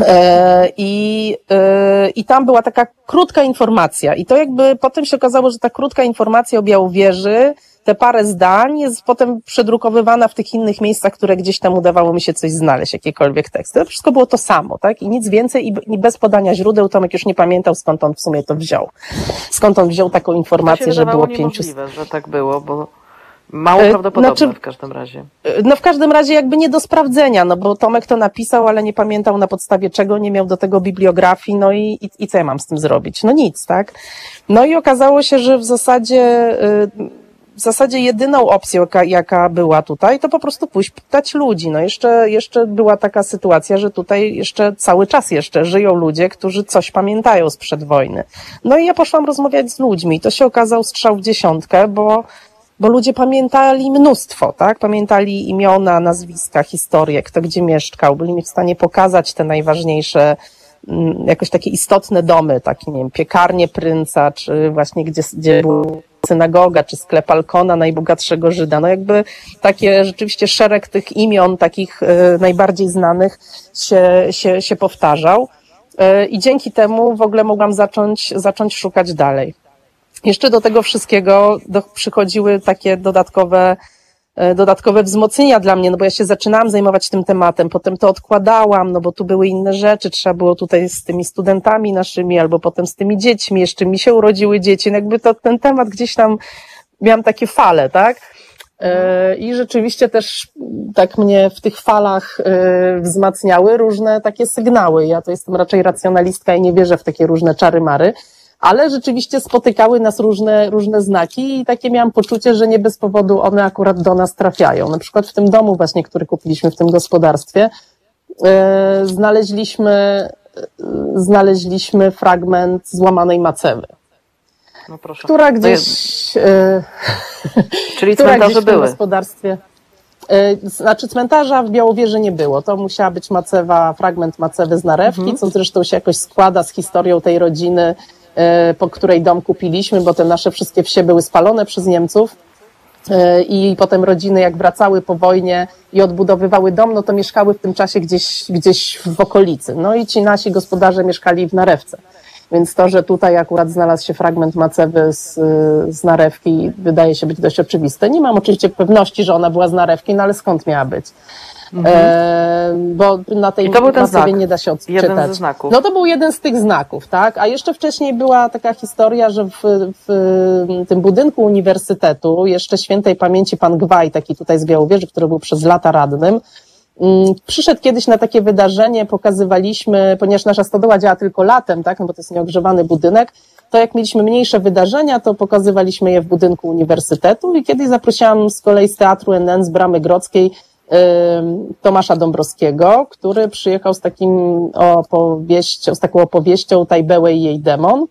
E, I, e, I tam była taka krótka informacja. I to jakby potem się okazało, że ta krótka informacja o Białowieży te parę zdań jest potem przedrukowywana w tych innych miejscach, które gdzieś tam udawało mi się coś znaleźć, jakiekolwiek teksty. To wszystko było to samo, tak? I nic więcej i, bez podania źródeł Tomek już nie pamiętał, skąd on w sumie to wziął. Skąd on wziął taką informację, że było pięciu... że tak było, bo Mało e, prawdopodobne znaczy, w każdym razie. E, no w każdym razie jakby nie do sprawdzenia, no bo Tomek to napisał, ale nie pamiętał na podstawie czego, nie miał do tego bibliografii, no i, i, i co ja mam z tym zrobić? No nic, tak? No i okazało się, że w zasadzie w zasadzie jedyną opcją, jaka, jaka była tutaj, to po prostu pójść pytać ludzi. No jeszcze, jeszcze była taka sytuacja, że tutaj jeszcze cały czas jeszcze żyją ludzie, którzy coś pamiętają sprzed wojny. No i ja poszłam rozmawiać z ludźmi. To się okazał strzał w dziesiątkę, bo bo ludzie pamiętali mnóstwo, tak? Pamiętali imiona, nazwiska, historię, kto gdzie mieszkał, byli mi w stanie pokazać te najważniejsze, mm, jakoś takie istotne domy, takie, nie wiem, piekarnie prynca, czy właśnie gdzie, gdzie był synagoga czy sklep Alkona, najbogatszego Żyda. No jakby takie rzeczywiście szereg tych imion, takich e, najbardziej znanych się, się, się powtarzał. E, I dzięki temu w ogóle mogłam zacząć, zacząć szukać dalej. Jeszcze do tego wszystkiego do, przychodziły takie dodatkowe dodatkowe wzmocnienia dla mnie, no bo ja się zaczynałam zajmować tym tematem, potem to odkładałam, no bo tu były inne rzeczy, trzeba było tutaj z tymi studentami naszymi, albo potem z tymi dziećmi, jeszcze mi się urodziły dzieci, no jakby to ten temat gdzieś tam, miałam takie fale, tak? E, I rzeczywiście też tak mnie w tych falach e, wzmacniały różne takie sygnały. Ja to jestem raczej racjonalistka i nie wierzę w takie różne czary-mary ale rzeczywiście spotykały nas różne, różne znaki i takie miałam poczucie, że nie bez powodu one akurat do nas trafiają. Na przykład w tym domu właśnie, który kupiliśmy w tym gospodarstwie, yy, znaleźliśmy, yy, znaleźliśmy fragment złamanej macewy. No proszę. Która gdzieś, yy, Czyli która cmentarze gdzieś w były. gospodarstwie. Znaczy cmentarza w Białowieży nie było. To musiała być macewa, fragment macewy z narewki, mhm. co zresztą się jakoś składa z historią tej rodziny po której dom kupiliśmy, bo te nasze wszystkie wsie były spalone przez Niemców. E, I potem rodziny, jak wracały po wojnie i odbudowywały dom, no to mieszkały w tym czasie gdzieś, gdzieś w okolicy. No i ci nasi gospodarze mieszkali w Narewce. Więc to, że tutaj akurat znalazł się fragment macewy z, z narewki, wydaje się być dość oczywiste. Nie mam oczywiście pewności, że ona była z narewki, no ale skąd miała być? Mhm. E, bo na tej macewie nie da się odczytać. Jeden ze znaków. No to był jeden z tych znaków, tak? A jeszcze wcześniej była taka historia, że w, w tym budynku uniwersytetu, jeszcze świętej pamięci pan Gwaj, taki tutaj z Białowieży, który był przez lata radnym, mm, Przyszedł kiedyś na takie wydarzenie, pokazywaliśmy, ponieważ nasza stodoła działa tylko latem, tak, no bo to jest nieogrzewany budynek, to jak mieliśmy mniejsze wydarzenia, to pokazywaliśmy je w budynku uniwersytetu i kiedyś zaprosiłam z kolei z Teatru NN z Bramy Grodzkiej Tomasza Dąbrowskiego, który przyjechał z takim opowieścią, z taką opowieścią Tajbełę i jej demon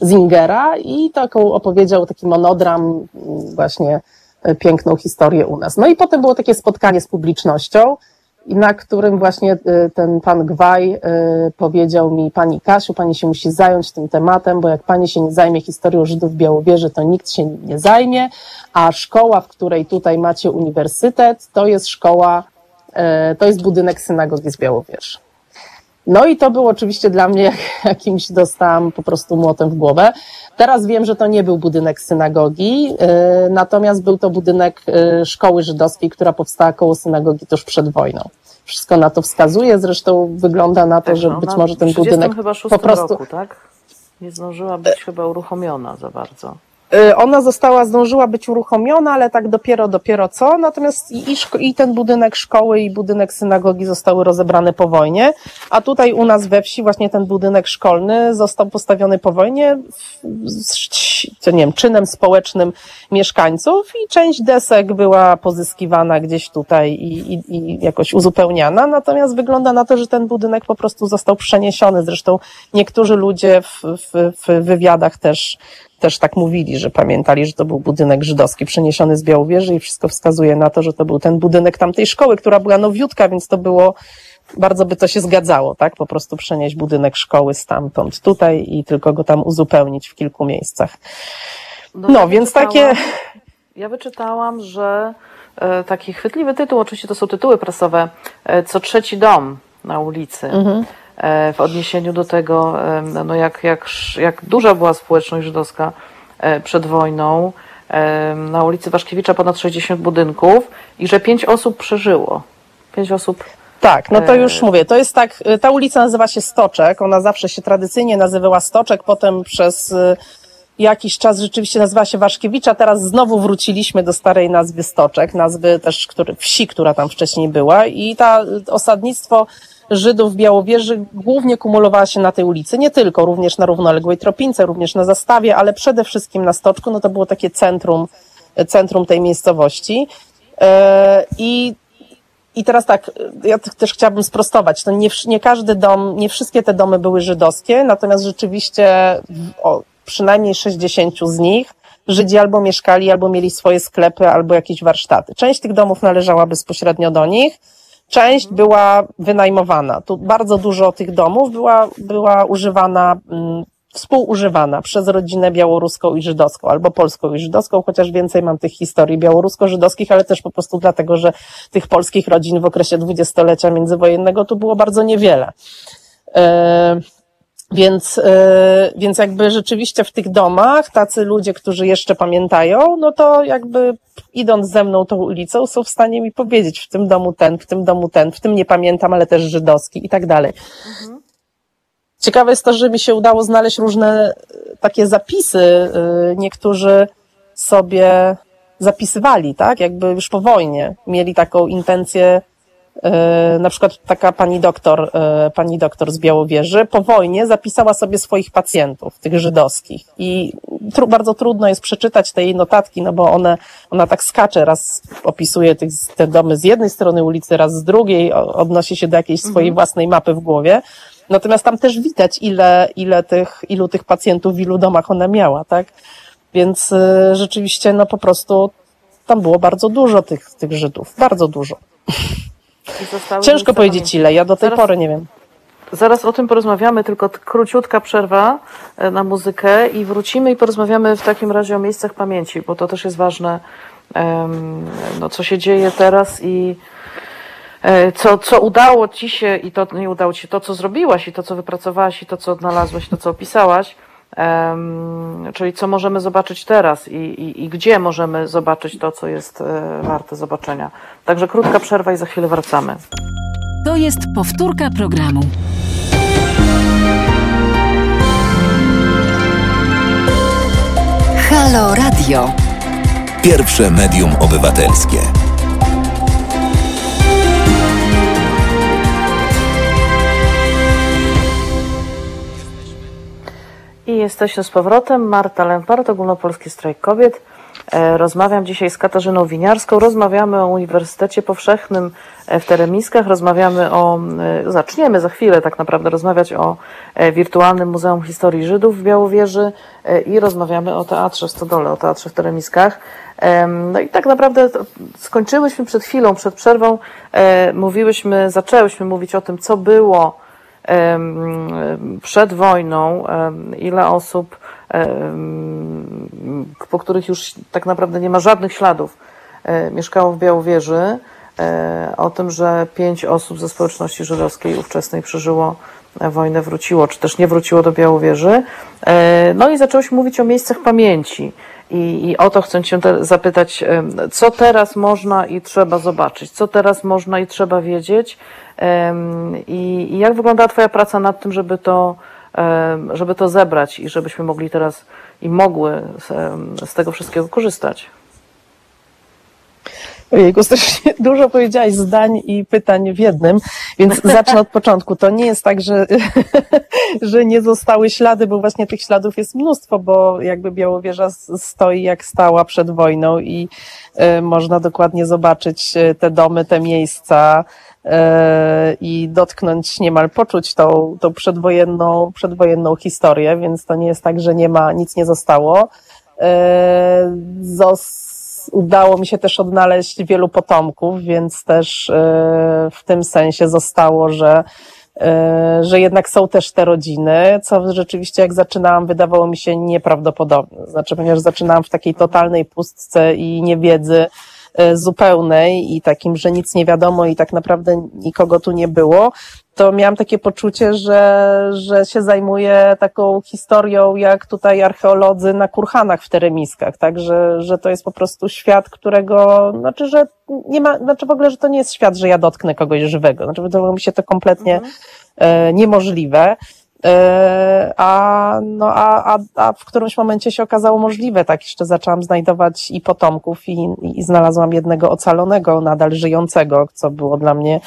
z Ingera i taką opowiedział taki monodram, właśnie e, piękną historię u nas. No i potem było takie spotkanie z publicznością na którym właśnie y, ten pan Gwaj y, powiedział mi, pani Kasiu, pani się musi zająć tym tematem, bo jak pani się nie zajmie historią Żydów w Białowieży, to nikt się nim nie zajmie, a szkoła, w której tutaj macie uniwersytet, to jest szkoła, y, to jest budynek synagogi z Białowieży. No i to było oczywiście dla mnie jakimś dostałam po prostu młotem w głowę. Teraz wiem, że to nie był budynek synagogi, natomiast był to budynek szkoły żydowskiej, która powstała koło synagogi tuż przed wojną. Wszystko na to wskazuje, zresztą wygląda na to, tak, że no, być może ten budynek po prostu... Roku, tak? Nie zdążyła być chyba uruchomiona za bardzo. Y, ona została, zdążyła być uruchomiona, ale tak dopiero, dopiero co. Natomiast i, i, ten budynek szkoły i budynek synagogi zostały rozebrane po wojnie. A tutaj u nas we wsi właśnie ten budynek szkolny został postawiony po wojnie z, nie wiem, czynem społecznym mieszkańców i część desek była pozyskiwana gdzieś tutaj i, i, i jakoś uzupełniana. Natomiast wygląda na to, że ten budynek po prostu został przeniesiony. Zresztą niektórzy ludzie w, w, w wywiadach też też tak mówili, że pamiętali, że to był budynek żydowski przeniesiony z Białowieży i wszystko wskazuje na to, że to był ten budynek tamtej szkoły, która była nowiutka, więc to było, bardzo by to się zgadzało, tak? Po prostu przenieść budynek szkoły stamtąd tutaj i tylko go tam uzupełnić w kilku miejscach. No, no ja więc takie... Ja wyczytałam, że e, taki chwytliwy tytuł, oczywiście to są tytuły prasowe, e, co trzeci dom na ulicy. Mhm. E, w odniesieniu do tego, no jak, jak, jak duża była społeczność żydowska przed wojną. Na ulicy Waszkiewicza ponad 60 budynków i że pięć osób przeżyło. Pięć osób tak, no to już e, mówię, to jest tak, ta ulica nazywa się Stoczek, ona zawsze się tradycyjnie nazywała Stoczek, potem przez jakiś czas rzeczywiście nazywała się Waszkiewicza, teraz znowu wróciliśmy do starej nazwy Stoczek, nazwy też który, wsi, która tam wcześniej była i ta osadnictwo Żydów w Białowieży głównie kumulowała się na tej ulicy, nie tylko, również na równoległej Tropince, również na Zastawie, ale przede wszystkim na Stoczku, no to było takie centrum, centrum tej miejscowości. E, I i teraz tak, ja też chciałabym sprostować, to nie, nie każdy dom, nie wszystkie te domy były żydowskie, natomiast rzeczywiście o, przynajmniej 60 z nich Żydzi albo mieszkali, albo mieli swoje sklepy, albo jakieś warsztaty. Część tych domów należała bezpośrednio do nich, Część była wynajmowana. Tu bardzo dużo tych domów była, była używana, mm, współużywana przez rodzinę białoruską i żydowską, albo polską i żydowską, chociaż więcej mam tych historii białorusko-żydowskich, ale też po prostu dlatego, że tych polskich rodzin w okresie dwudziestolecia międzywojennego tu było bardzo niewiele. Yy, więc, yy, więc jakby rzeczywiście w tych domach tacy ludzie, którzy jeszcze pamiętają, no to jakby idąc ze mną tą ulicą są w stanie mi powiedzieć w tym domu ten, w tym domu ten, w tym nie pamiętam, ale też żydowski i tak dalej. Mhm. Ciekawe jest to, że mi się udało znaleźć różne e, takie zapisy. Yy, niektórzy sobie zapisywali, tak? Jakby już po wojnie mieli taką intencję E, na przykład taka pani doktor, e, pani doktor z Białowieży po wojnie zapisała sobie swoich pacjentów, tych żydowskich i tru, bardzo trudno jest przeczytać te jej notatki, no bo one, ona tak skacze, raz opisuje tych, te domy z jednej strony ulicy, raz z drugiej, odnosi się do jakiejś swojej mhm. własnej mapy w głowie. Natomiast tam też widać, ile, ile tych, ilu tych pacjentów w ilu domach ona miała, tak? Więc y, rzeczywiście, no po prostu tam było bardzo dużo tych, tych Żydów, bardzo dużo. Ciężko powiedzieć ile, ja do tej zaraz, pory nie wiem. Zaraz o tym porozmawiamy, tylko króciutka przerwa e, na muzykę i wrócimy i porozmawiamy w takim razie o miejscach pamięci, bo to też jest ważne, no, co się dzieje teraz i co, co udało Ci się i to nie udało Ci się, to co zrobiłaś i to co wypracowałaś i to co odnalazłaś, to co opisałaś, czyli co możemy zobaczyć teraz i, i, i, gdzie możemy zobaczyć to, co jest e, warte zobaczenia. Także krótka przerwa i za chwilę wracamy. To jest powtórka programu. Halo Radio. Pierwsze medium obywatelskie. I jesteśmy z powrotem. Marta Lempart, Ogólnopolski Strajk Kobiet. Rozmawiam dzisiaj z Katarzyną Winiarską. Rozmawiamy o Uniwersytecie Powszechnym w Teremiskach. Rozmawiamy o, zaczniemy za chwilę tak naprawdę rozmawiać o wirtualnym Muzeum Historii Żydów w Białowieży i rozmawiamy o Teatrze w Stodole, o Teatrze w Teremiskach. No i tak naprawdę skończyłyśmy przed chwilą, przed przerwą, mówiłyśmy, zaczęłyśmy mówić o tym, co było przed wojną, ile osób, po których już tak naprawdę nie ma żadnych śladów, e, mieszkało w Białowieży, e, o tym, że pięć osób ze społeczności żydowskiej ówczesnej przeżyło wojnę, wróciło, czy też nie wróciło do Białowieży. E, no i zaczęłyśmy mówić o miejscach pamięci. I, I o to chcę Cię zapytać, co teraz można i trzeba zobaczyć, co teraz można i trzeba wiedzieć i, i jak wygląda Twoja praca nad tym, żeby to, żeby to zebrać i żebyśmy mogli teraz i mogły z, z tego wszystkiego korzystać. Ojejku, strasznie dużo powiedziałaś zdań i pytań w jednym, więc zacznę od początku. To nie jest tak, że, że nie zostały ślady, bo właśnie tych śladów jest mnóstwo, bo jakby Białowieża stoi jak stała przed wojną i y, można dokładnie zobaczyć e, te domy, te miejsca y, i dotknąć, niemal poczuć tą, tą przedwojenną, przedwojenną historię, więc to nie jest tak, że nie ma, nic nie zostało. Zos udało mi się też odnaleźć wielu potomków, więc też e, w tym sensie zostało, że e, że jednak są też te rodziny, co rzeczywiście jak zaczynałam wydawało mi się nieprawdopodobne. Znaczy, ponieważ zaczynałam w takiej totalnej pustce i niewiedzy zupełnej i takim, że nic nie wiadomo i tak naprawdę nikogo tu nie było, to miałam takie poczucie, że, że się zajmuję taką historią, jak tutaj archeolodzy na kurhanach w teremiskach, tak, że, że to jest po prostu świat, którego, znaczy, że nie ma, znaczy w ogóle, że to nie jest świat, że ja dotknę kogoś żywego, znaczy wydawało mi się to kompletnie mhm. e, niemożliwe. E, a, no, a, a, a w którymś momencie się okazało możliwe, tak jeszcze zaczęłam znajdować i potomków i, i znalazłam jednego ocalonego, nadal żyjącego, co było dla mnie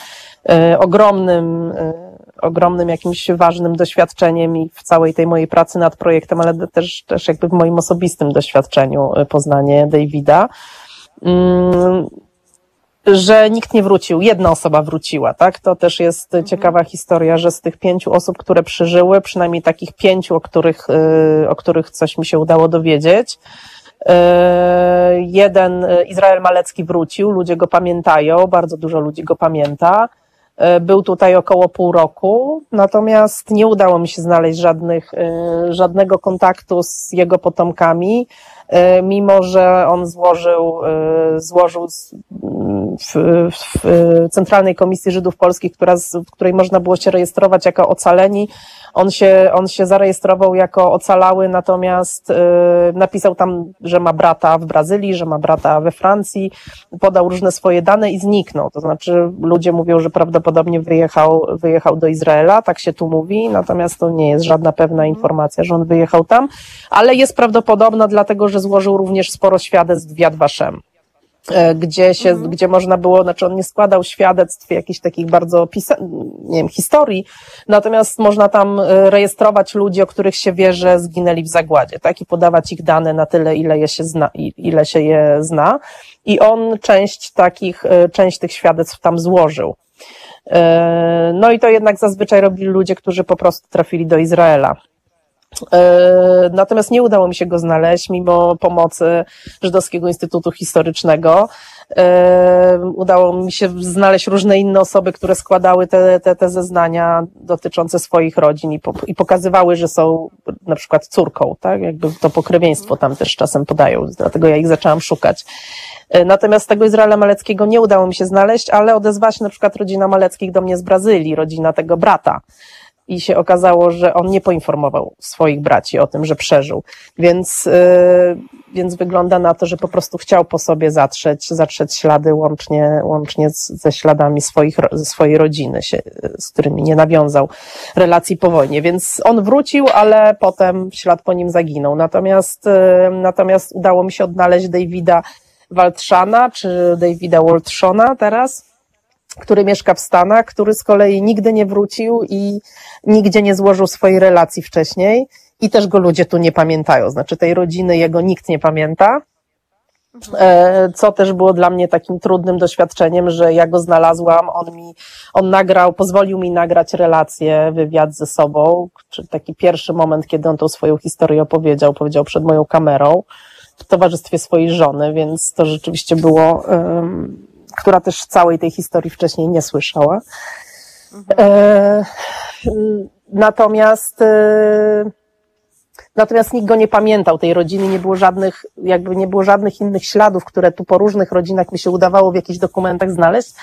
e, ogromnym, e, ogromnym jakimś ważnym doświadczeniem i w całej tej mojej pracy nad projektem, ale też, też jakby w moim osobistym doświadczeniu poznanie Davida. Że nikt nie wrócił, jedna osoba wróciła, tak? To też jest mhm. ciekawa historia, że z tych pięciu osób, które przeżyły, przynajmniej takich pięciu, o których, y, o których coś mi się udało dowiedzieć, y, jeden y, Izrael Malecki wrócił, ludzie go pamiętają, bardzo dużo ludzi go pamięta. Był tutaj około pół roku, natomiast nie udało mi się znaleźć żadnych, żadnego kontaktu z jego potomkami. E, mimo że on złożył, e, złożył w, w Centralnej Komisji Żydów Polskich, która, w której można było się rejestrować jako ocaleni, on się, on się zarejestrował jako ocalały, natomiast y, napisał tam, że ma brata w Brazylii, że ma brata we Francji, podał różne swoje dane i zniknął. To znaczy ludzie mówią, że prawdopodobnie wyjechał, wyjechał do Izraela, tak się tu mówi, natomiast to nie jest żadna pewna informacja, że on wyjechał tam, ale jest prawdopodobna dlatego, że złożył również sporo świadectw w Yad Vashem. E, gdzie się, mhm. gdzie można było, znaczy on nie składał świadectw jakichś takich bardzo pisa, nie wiem, historii, natomiast można tam e, rejestrować ludzi, o których się wie, że zginęli w zagładzie, tak, i podawać ich dane na tyle, ile je się zna, ile się je zna. I on część takich, e, część tych świadectw tam złożył. No i to jednak zazwyczaj robili ludzie, którzy po prostu trafili do Izraela. E, natomiast nie udało mi się go znaleźć, mimo pomocy Żydowskiego Instytutu Historycznego. E, udało mi się znaleźć różne inne osoby, które składały te, te, te zeznania dotyczące swoich rodzin i, po, i pokazywały, że są na przykład córką, tak? Jakby to pokrewieństwo tam też czasem podają, dlatego ja ich zaczęłam szukać. E, natomiast tego Izraela Maleckiego nie udało mi się znaleźć, ale odezwała się na przykład rodzina Maleckich do mnie z Brazylii, rodzina tego brata i się okazało, że on nie poinformował swoich braci o tym, że przeżył. Więc, yy, więc wygląda na to, że po prostu chciał po sobie zatrzeć, zatrzeć ślady łącznie, łącznie ze śladami swoich, swojej rodziny, się, z którymi nie nawiązał relacji po wojnie. Więc on wrócił, ale potem ślad po nim zaginął. Natomiast, yy, natomiast udało mi się odnaleźć Davida Waltrzana, czy Davida Waltshona teraz, który mieszka w Stanach, który z kolei nigdy nie wrócił i nigdzie nie złożył swojej relacji wcześniej i też go ludzie tu nie pamiętają. Znaczy tej rodziny jego nikt nie pamięta. E, co też było dla mnie takim trudnym doświadczeniem, że ja go znalazłam, on mi, on nagrał, pozwolił mi nagrać relację, wywiad ze sobą, czy taki pierwszy moment, kiedy on tą swoją historię opowiedział, powiedział przed moją kamerą, w towarzystwie swojej żony, więc to rzeczywiście było, um, która też całej tej historii wcześniej nie słyszała. Mhm. E, natomiast e, Natomiast nikt go nie pamiętał, tej rodziny, nie było żadnych, jakby nie było żadnych innych śladów, które tu po różnych rodzinach mi się udawało w jakichś dokumentach znaleźć,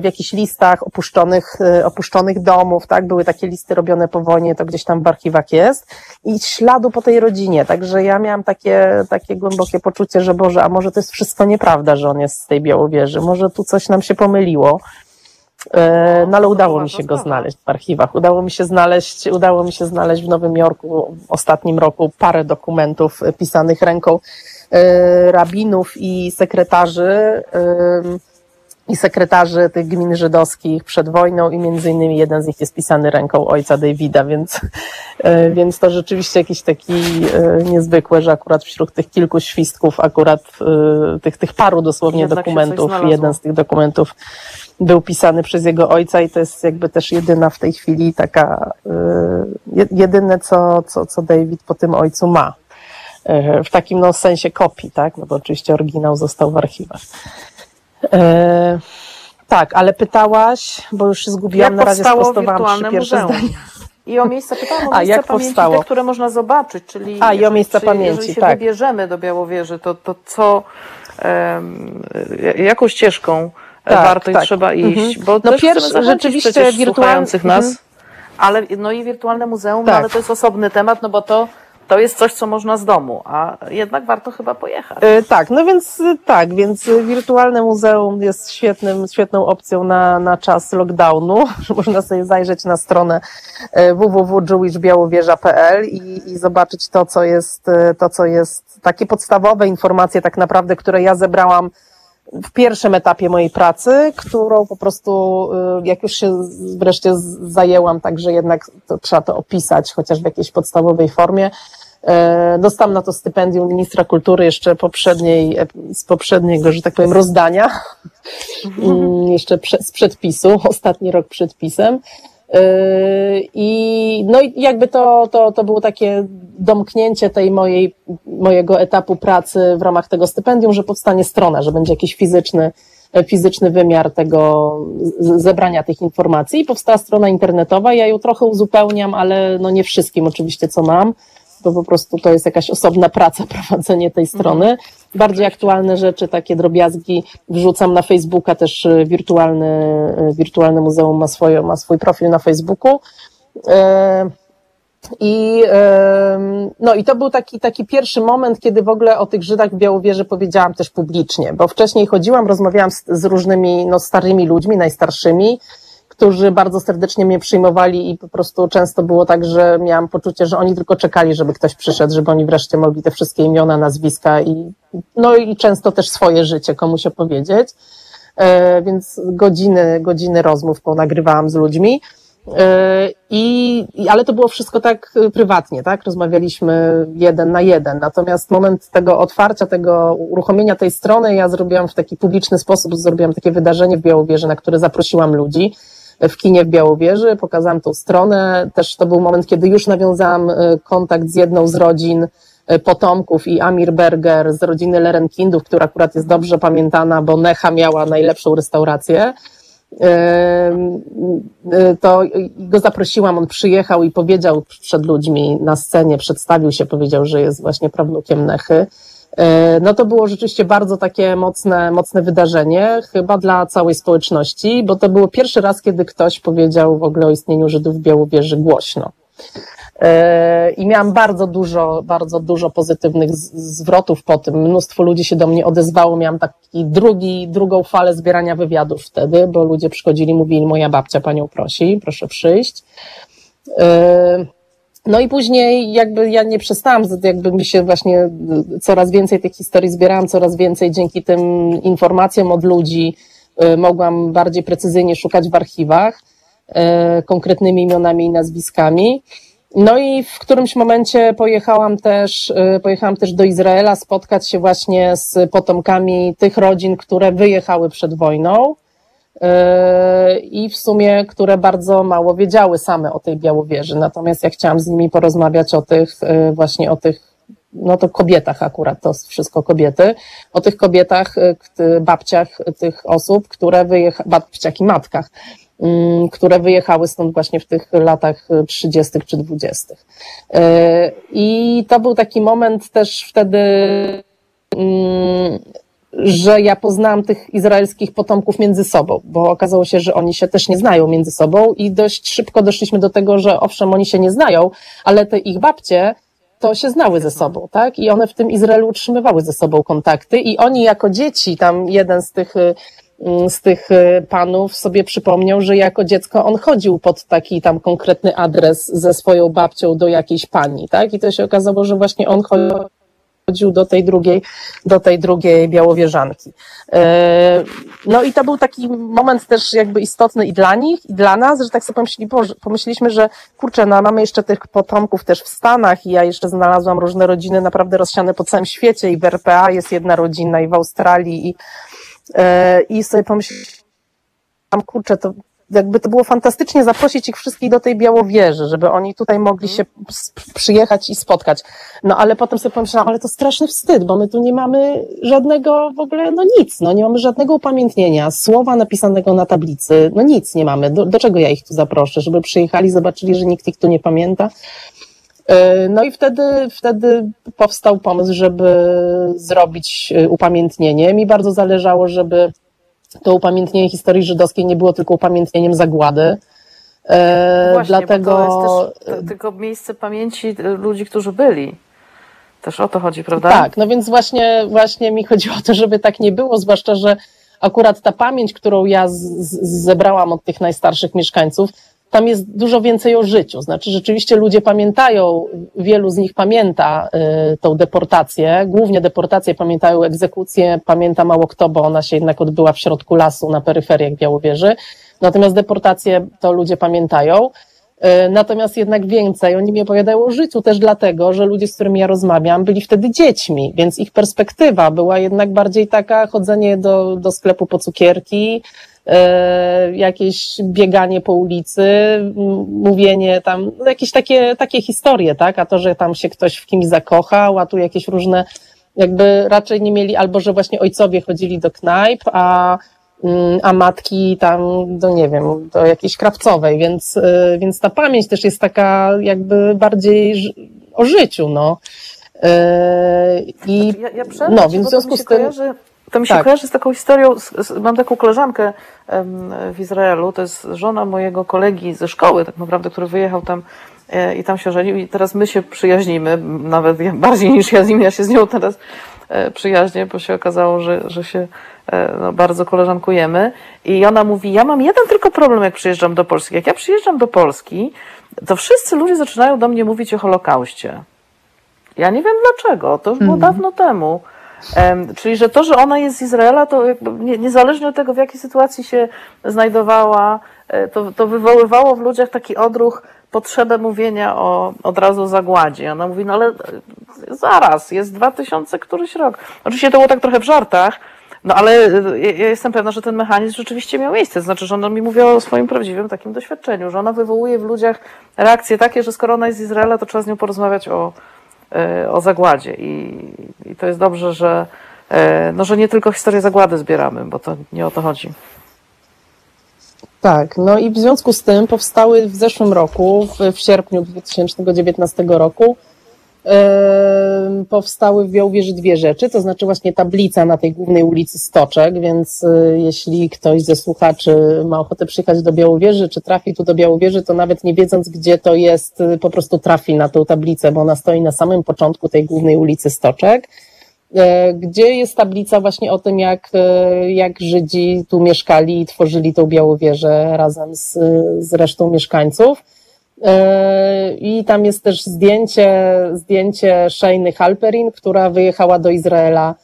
w jakichś listach opuszczonych, e, opuszczonych domów, tak, były takie listy robione po wojnie, to gdzieś tam w archiwach jest. I śladu po tej rodzinie, także ja miałam takie, takie głębokie poczucie, że Boże, a może to jest wszystko nieprawda, że on jest z tej Białowieży, może tu coś nam się pomyliło, E, no ale udało mi się go znaleźć w archiwach. Udało mi się znaleźć, udało mi się znaleźć w Nowym Jorku w ostatnim roku parę dokumentów pisanych ręką e, rabinów i sekretarzy i sekretarzy tych gmin żydowskich przed wojną i między innymi jeden z nich jest pisany ręką ojca Davida, więc, e, więc to rzeczywiście jakiś taki niezwykłe, że akurat wśród tych kilku świstków, akurat tych, tych paru dosłownie Jednak dokumentów, jeden z tych dokumentów był pisany przez jego ojca i to jest jakby też jedyna w tej chwili taka, jedyne co, co, co David po tym ojcu ma. W takim no, sensie kopii, tak? No bo oczywiście oryginał został w archiwach. Y, tak, ale pytałaś, bo już się zgubiłam, Jak na razie sprostowałam trzy pierwsze muzeum? zdania. I o miejsca pytałam o A, miejsca jak pamięci, powstało? te, które można zobaczyć, czyli A, i o miejsca pamięci, jeżeli się tak. wybierzemy do Białowieży, to, to co, um, jaką ścieżką tak, warto tak. i trzeba iść, mhm. bo no też pierwszy, rzeczywiście wirtualnych nas, mhm. ale no i wirtualne muzeum, no tak. no, ale to jest osobny temat, no bo to to jest coś, co można z domu, a jednak warto chyba pojechać. Yy, tak, no więc tak, więc wirtualne muzeum jest świetnym, świetną opcją na, na czas lockdownu. Można sobie zajrzeć na stronę e, www.jewishbiałowieża.pl i, i zobaczyć to, co jest, e, to, co jest takie podstawowe informacje tak naprawdę, które ja zebrałam w pierwszym etapie mojej pracy, którą po prostu, y, jak już się wreszcie zajęłam, także jednak to, trzeba to opisać, chociaż w jakiejś podstawowej formie. Y, dostałam na to stypendium ministra kultury jeszcze poprzedniej, z poprzedniego, że tak powiem, rozdania, jeszcze z przedpisu, ostatni rok przed pisem. Yy, I no i jakby to, to, to było takie domknięcie tej mojej, mojego etapu pracy w ramach tego stypendium, że powstanie strona, że będzie jakiś fizyczny, fizyczny wymiar tego zebrania tych informacji. I powstała strona internetowa. Ja ją trochę uzupełniam, ale no nie wszystkim oczywiście, co mam bo po prostu to jest jakaś osobna praca, prowadzenie tej strony. Bardziej aktualne rzeczy, takie drobiazgi wrzucam na Facebooka, też y, wirtualny, y, wirtualne muzeum ma, swoje, ma swój profil na Facebooku. E, I, no i to był taki, taki pierwszy moment, kiedy w ogóle o tych Żydach w Białowieży powiedziałam też publicznie, bo wcześniej chodziłam, rozmawiałam z, z różnymi no, starymi ludźmi, najstarszymi, którzy bardzo serdecznie mnie przyjmowali i po prostu często było tak, że miałam poczucie, że oni tylko czekali, żeby ktoś przyszedł, żeby oni wreszcie mogli te wszystkie imiona, nazwiska i, no i często też swoje życie komuś opowiedzieć. E, więc godziny, godziny rozmów ponagrywałam z ludźmi. E, I, ale to było wszystko tak prywatnie, tak? Rozmawialiśmy jeden na jeden. Natomiast moment tego otwarcia, tego uruchomienia tej strony, ja zrobiłam w taki publiczny sposób, zrobiłam takie wydarzenie w Białowieży, na które zaprosiłam ludzi w kinie w Białowieży, pokazałam tą stronę. Też to był moment, kiedy już nawiązałam e, kontakt z jedną z rodzin e, potomków i Amir Berger z rodziny Lerenkindów, która akurat jest dobrze pamiętana, bo Necha miała najlepszą restaurację. E, to go zaprosiłam, on przyjechał i powiedział przed ludźmi na scenie, przedstawił się, powiedział, że jest właśnie prawnukiem Nechy. E, no to było rzeczywiście bardzo takie mocne, mocne wydarzenie, chyba dla całej społeczności, bo to było pierwszy raz, kiedy ktoś powiedział w ogóle o istnieniu Żydów w Białowieży głośno. E, I miałam bardzo dużo, bardzo dużo pozytywnych zwrotów po tym. Mnóstwo ludzi się do mnie odezwało. Miałam taki drugi, drugą falę zbierania wywiadów wtedy, bo ludzie przychodzili, mówili, moja babcia panią prosi, proszę przyjść. No i później jakby ja nie przestałam, jakby mi się właśnie coraz więcej tych historii zbierałam, coraz więcej dzięki tym informacjom od ludzi y, mogłam bardziej precyzyjnie szukać w archiwach y, konkretnymi imionami i nazwiskami. No i w którymś momencie pojechałam też, pojechałam też do Izraela spotkać się właśnie z potomkami tych rodzin, które wyjechały przed wojną i w sumie, które bardzo mało wiedziały same o tej Białowieży. Natomiast ja chciałam z nimi porozmawiać o tych, właśnie o tych no to kobietach akurat, to wszystko kobiety, o tych kobietach, babciach tych osób, które wyjechały, babciach i matkach, które wyjechały stąd właśnie w tych latach 30. czy 20. I to był taki moment też wtedy, że ja poznałam tych izraelskich potomków między sobą, bo okazało się, że oni się też nie znają między sobą i dość szybko doszliśmy do tego, że owszem, oni się nie znają, ale te ich babcie to się znały ze sobą, tak? I one w tym Izraelu utrzymywały ze sobą kontakty i oni jako dzieci, tam jeden z tych mm, z tych y, panów sobie przypomniał, że jako dziecko on chodził pod taki tam konkretny adres ze swoją babcią do jakiejś pani, tak? I to się okazało, że właśnie on chodził chodził do tej drugiej, do tej drugiej białowieżanki. E, no i to był taki moment też jakby istotny i dla nich, i dla nas, że tak sobie pomyśleli, pomyśleliśmy, że kurczę, no mamy jeszcze tych potomków też w Stanach i ja jeszcze znalazłam różne rodziny naprawdę rozsiane po całym świecie i w RPA jest jedna rodzina i w Australii i, e, i sobie pomyśleliśmy, kurczę, to jakby to było fantastycznie zaprosić ich wszystkich do tej Białowieży, żeby oni tutaj mogli się przyjechać i spotkać. No ale potem sobie pomyślałam, ale to straszny wstyd, bo my tu nie mamy żadnego w ogóle, no nic, no nie mamy żadnego upamiętnienia, słowa napisanego na tablicy, no nic nie mamy. Do, do czego ja ich tu zaproszę? Żeby przyjechali, zobaczyli, że nikt ich tu nie pamięta. E, no i wtedy, wtedy powstał pomysł, żeby zrobić e, upamiętnienie. Mi bardzo zależało, żeby to upamiętnienie historii żydowskiej nie było tylko upamiętnieniem zagłady. E, Właśnie, dlatego to jest też tylko miejsce pamięci ludzi, którzy byli. Też o to chodzi, prawda? Tak, no więc właśnie, właśnie mi chodzi o to, żeby tak nie było, zwłaszcza, że akurat ta pamięć, którą ja z, z, zebrałam od tych najstarszych mieszkańców, tam jest dużo więcej o życiu. Znaczy, rzeczywiście ludzie pamiętają, wielu z nich pamięta y, tą deportację, głównie deportację, pamiętają egzekucję, pamięta mało kto, bo ona się jednak odbyła w środku lasu, na peryferiach Białowieży. Natomiast deportację to ludzie pamiętają. Y, natomiast jednak więcej, oni mi opowiadają o życiu też dlatego, że ludzie, z którymi ja rozmawiam, byli wtedy dziećmi, więc ich perspektywa była jednak bardziej taka chodzenie do, do sklepu po cukierki, jakieś bieganie po ulicy, mówienie tam, no jakieś takie, takie historie, tak? A to, że tam się ktoś w kimś zakochał, a tu jakieś różne, jakby raczej nie mieli, albo że właśnie ojcowie chodzili do knajp, a, mm, a matki tam, do nie wiem, do jakiejś krawcowej, więc, e, więc ta pamięć też jest taka jakby bardziej o życiu, no. E, I, ja, ja no, więc w związku z tym. Kojarzy to mi się tak. kojarzy z taką historią, mam taką koleżankę w Izraelu, to jest żona mojego kolegi ze szkoły, tak naprawdę, który wyjechał tam e, i tam się żenił i teraz my się przyjaźnimy, nawet bardziej niż ja z nim, ja się z nią teraz e, przyjaźnię, bo się okazało, że, że się e, no, bardzo koleżankujemy i ona mówi, ja mam jeden tylko problem, jak przyjeżdżam do Polski. Jak ja przyjeżdżam do Polski, to wszyscy ludzie zaczynają do mnie mówić o Holokauście. Ja nie wiem dlaczego, to już było mm. dawno temu. Czyli, że to, że ona jest z Izraela, to niezależnie od tego, w jakiej sytuacji się znajdowała, e, to, to wywoływało w ludziach taki odruch, potrzebę mówienia o od razu zagładzie. Ona mówi, no ale e, zaraz, jest 2000 któryś rok. Oczywiście to było tak trochę w żartach, no ale e, ja jestem pewna, że ten mechanizm rzeczywiście miał miejsce. Znaczy, że ona mi mówi o swoim prawdziwym takim doświadczeniu, że ona wywołuje w ludziach reakcje takie, że skoro ona jest z Izraela, to trzeba z nią porozmawiać o, o zagładzie. I, I, to jest dobrze, że, e, no, że nie tylko historię zagłady zbieramy, bo to nie o to chodzi. Tak, no i w związku z tym powstały w zeszłym roku, w, w sierpniu 2019 roku, powstały w Białowieży dwie rzeczy, to znaczy właśnie tablica na tej głównej ulicy Stoczek, więc y, jeśli ktoś ze słuchaczy ma ochotę przyjechać do Białowieży, czy trafi tu do Białowieży, to nawet nie wiedząc gdzie to jest, y, po prostu trafi na tą tablicę, bo ona stoi na samym początku tej głównej ulicy Stoczek e, gdzie jest tablica właśnie o tym, jak, e, jak Żydzi tu mieszkali i tworzyli tą Białowieżę razem z, z resztą mieszkańców. E, I tam jest też zdjęcie, zdjęcie Shayny Halperin, która wyjechała do Izraela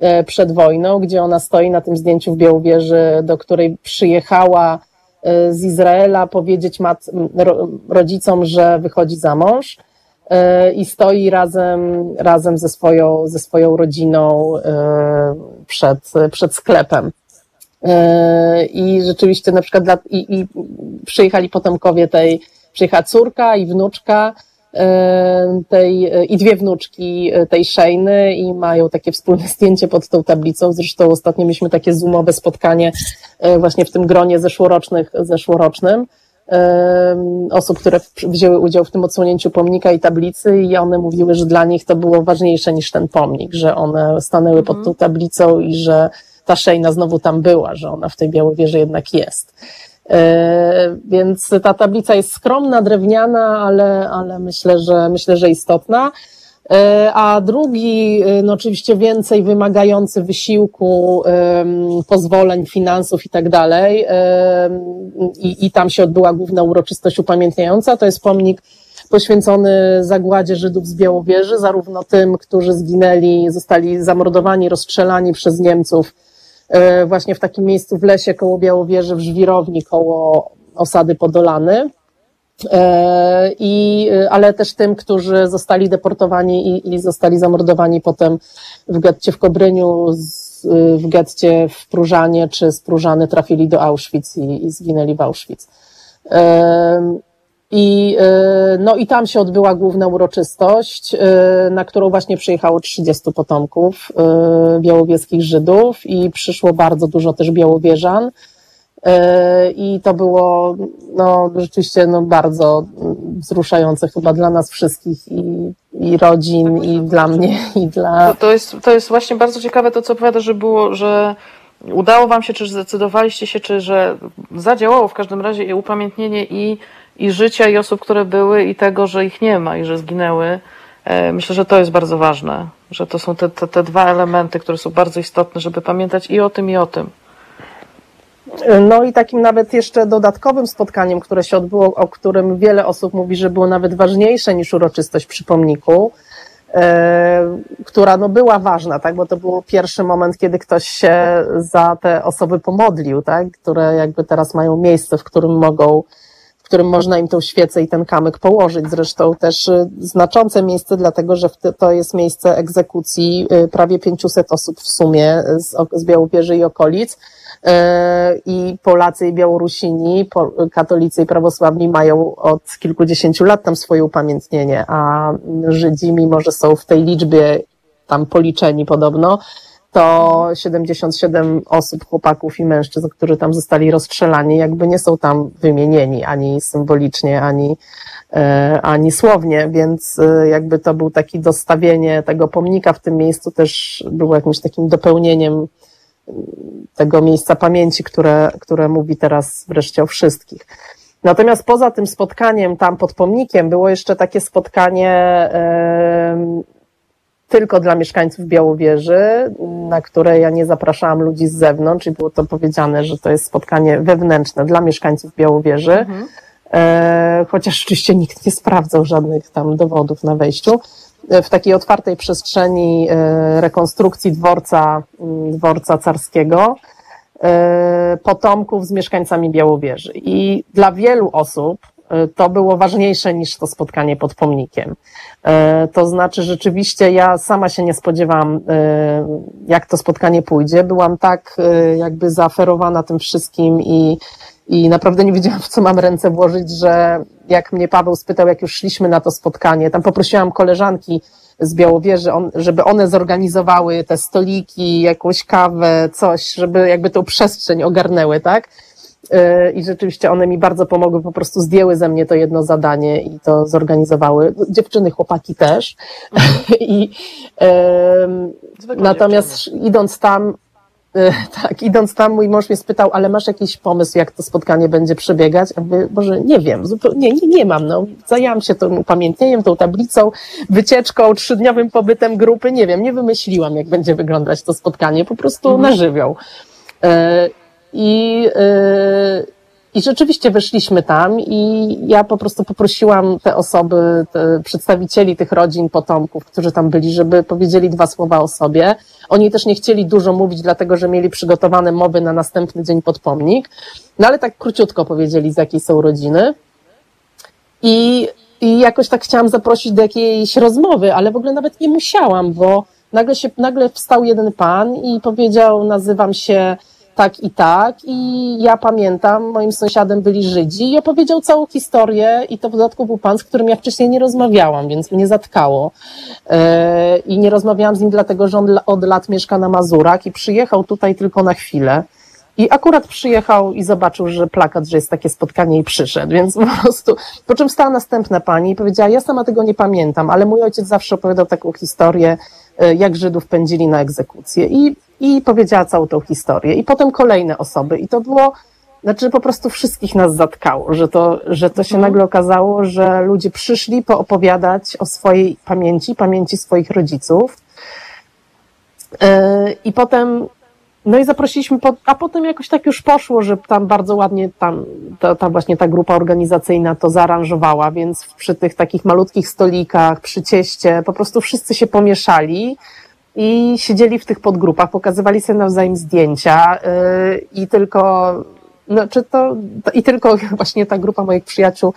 e, przed wojną, gdzie ona stoi na tym zdjęciu w Białowieży, do której przyjechała z Izraela powiedzieć mat, rodzicom, że wychodzi za mąż i stoi razem, razem ze, swoją, ze swoją rodziną przed, przed sklepem. I rzeczywiście na przykład dla, i, i przyjechali potomkowie tej, przyjechała córka i wnuczka, E, tej, i dwie wnuczki e, tej Szejny i mają takie wspólne zdjęcie pod tą tablicą. Zresztą ostatnio mieliśmy takie zoomowe spotkanie e, właśnie w tym gronie zeszłorocznych, zeszłorocznym osób, które wzięły udział w tym odsłonięciu pomnika i tablicy i one mówiły, że dla nich to było ważniejsze niż ten pomnik, że one stanęły pod mhm. tą tablicą i że ta Szejna znowu tam była, że ona w tej Białowieży jednak jest. E, więc ta tablica jest skromna, drewniana, ale, ale myślę, że myślę, że istotna. E, a drugi, e, no oczywiście więcej wymagający wysiłku, pozwoleń, finansów i tak dalej. I, tam się odbyła główna uroczystość upamiętniająca. To jest pomnik poświęcony zagładzie Żydów z Białowieży, zarówno tym, którzy zginęli, zostali zamordowani, rozstrzelani przez Niemców właśnie w takim miejscu w lesie koło Białowieży, w Żwirowni, koło osady Podolany. E, I, ale też tym, którzy zostali deportowani i, i zostali zamordowani potem w getcie w Kobryniu, w getcie w Próżanie czy z Próżany trafili do Auschwitz i, i zginęli w Auschwitz. E, I, no i tam się odbyła główna uroczystość, na którą właśnie przyjechało 30 potomków białowieskich Żydów i przyszło bardzo dużo też białowieżan. I to było no, rzeczywiście no, bardzo wzruszające chyba dla nas wszystkich i, i rodzin, i dla mnie, i dla. To, to, jest, to jest właśnie bardzo ciekawe to, co opowiada, że było, że udało Wam się, czy zdecydowaliście się, czy że zadziałało w każdym razie i upamiętnienie i i życia i osób, które były i tego, że ich nie ma i że zginęły. E, myślę, że to jest bardzo ważne, że to są te, te, te dwa elementy, które są bardzo istotne, żeby pamiętać i o tym, i o tym. No i takim nawet jeszcze dodatkowym spotkaniem, które się odbyło, o którym wiele osób mówi, że było nawet ważniejsze niż uroczystość przy pomniku, e, która no była ważna, tak, bo to był pierwszy moment, kiedy ktoś się za te osoby pomodlił, tak, które jakby teraz mają miejsce, w którym mogą którym można im tą świecę i ten kamyk położyć. Zresztą też y, znaczące miejsce, dlatego że to jest miejsce egzekucji y, prawie 500 osób w sumie z, z Białowieży i okolic. Y, I Polacy i Białorusini, katolicy i prawosławni mają od kilkudziesięciu lat tam swoje upamiętnienie, a Żydzi, mimo że są w tej liczbie tam policzeni podobno, to 77 osób, chłopaków i mężczyzn, którzy tam zostali rozstrzelani, jakby nie są tam wymienieni ani symbolicznie, ani, e, ani słownie, więc e, jakby to był taki dostawienie tego pomnika w tym miejscu też było jakimś takim dopełnieniem tego miejsca pamięci, które, które mówi teraz wreszcie o wszystkich. Natomiast poza tym spotkaniem tam pod pomnikiem było jeszcze takie spotkanie tylko dla mieszkańców Białowieży, na które ja nie zapraszałam ludzi z zewnątrz i było to powiedziane, że to jest spotkanie wewnętrzne dla mieszkańców Białowieży. Mhm. E, chociaż oczywiście nikt nie sprawdzał żadnych tam dowodów na wejściu. E, w takiej otwartej przestrzeni e, rekonstrukcji dworca, dworca carskiego, potomków z mieszkańcami Białowieży. I dla wielu osób to było ważniejsze niż to spotkanie pod pomnikiem. E, to znaczy, rzeczywiście ja sama się nie spodziewałam, e, jak to spotkanie pójdzie. Byłam tak e, jakby zaaferowana tym wszystkim i, i naprawdę nie wiedziałam, w co mam ręce włożyć, że jak mnie Paweł spytał, jak już szliśmy na to spotkanie, tam poprosiłam koleżanki z Białowieży, żeby one zorganizowały te stoliki, jakąś kawę, coś, żeby jakby tą przestrzeń ogarnęły, tak? I rzeczywiście one mi bardzo pomogły, po prostu zdjęły ze mnie to jedno zadanie i to zorganizowały. Dziewczyny, chłopaki też. I, natomiast dziewczyny. idąc tam, e, tak, idąc tam, mój mąż mnie spytał, ale masz jakiś pomysł, jak to spotkanie będzie przebiegać? A mówię, Boże, nie wiem, zupełnie, nie, nie mam, no. Zajęłam się tym upamiętnieniem, tą tablicą, wycieczką, trzydniowym pobytem grupy, nie wiem, nie wymyśliłam, jak będzie wyglądać to spotkanie, po prostu mhm. na żywioł. E, i, yy, I rzeczywiście wyszliśmy tam i ja po prostu poprosiłam te osoby, te przedstawicieli tych rodzin, potomków, którzy tam byli, żeby powiedzieli dwa słowa o sobie. Oni też nie chcieli dużo mówić, dlatego że mieli przygotowane mowy na następny dzień pod pomnik. No ale tak króciutko powiedzieli, z jakiej są rodziny. I, I jakoś tak chciałam zaprosić do jakiejś rozmowy, ale w ogóle nawet nie musiałam, bo nagle się, nagle wstał jeden pan i powiedział, nazywam się tak i tak. I ja pamiętam, moim sąsiadem byli Żydzi i opowiedział całą historię i to w dodatku był pan, z którym ja wcześniej nie rozmawiałam, więc mnie zatkało. E, I nie rozmawiałam z nim dlatego, że on od lat mieszka na Mazurach i przyjechał tutaj tylko na chwilę. I akurat przyjechał i zobaczył, że plakat, że jest takie spotkanie i przyszedł, więc po prostu, po czym stała następna pani i powiedziała, ja sama tego nie pamiętam, ale mój ojciec zawsze opowiadał taką historię, jak Żydów pędzili na egzekucję i, i powiedziała całą tą historię. I potem kolejne osoby i to było, znaczy po prostu wszystkich nas zatkało, że to, że to się mhm. nagle okazało, że ludzie przyszli poopowiadać o swojej pamięci, pamięci swoich rodziców. E, I potem no i zaprosiliśmy, a potem jakoś tak już poszło, że tam bardzo ładnie tam, ta, ta właśnie ta grupa organizacyjna to zaaranżowała, więc przy tych takich malutkich stolikach, przy cieście, po prostu wszyscy się pomieszali i siedzieli w tych podgrupach, pokazywali sobie nawzajem zdjęcia yy, i tylko, no, czy to, i tylko właśnie ta grupa moich przyjaciół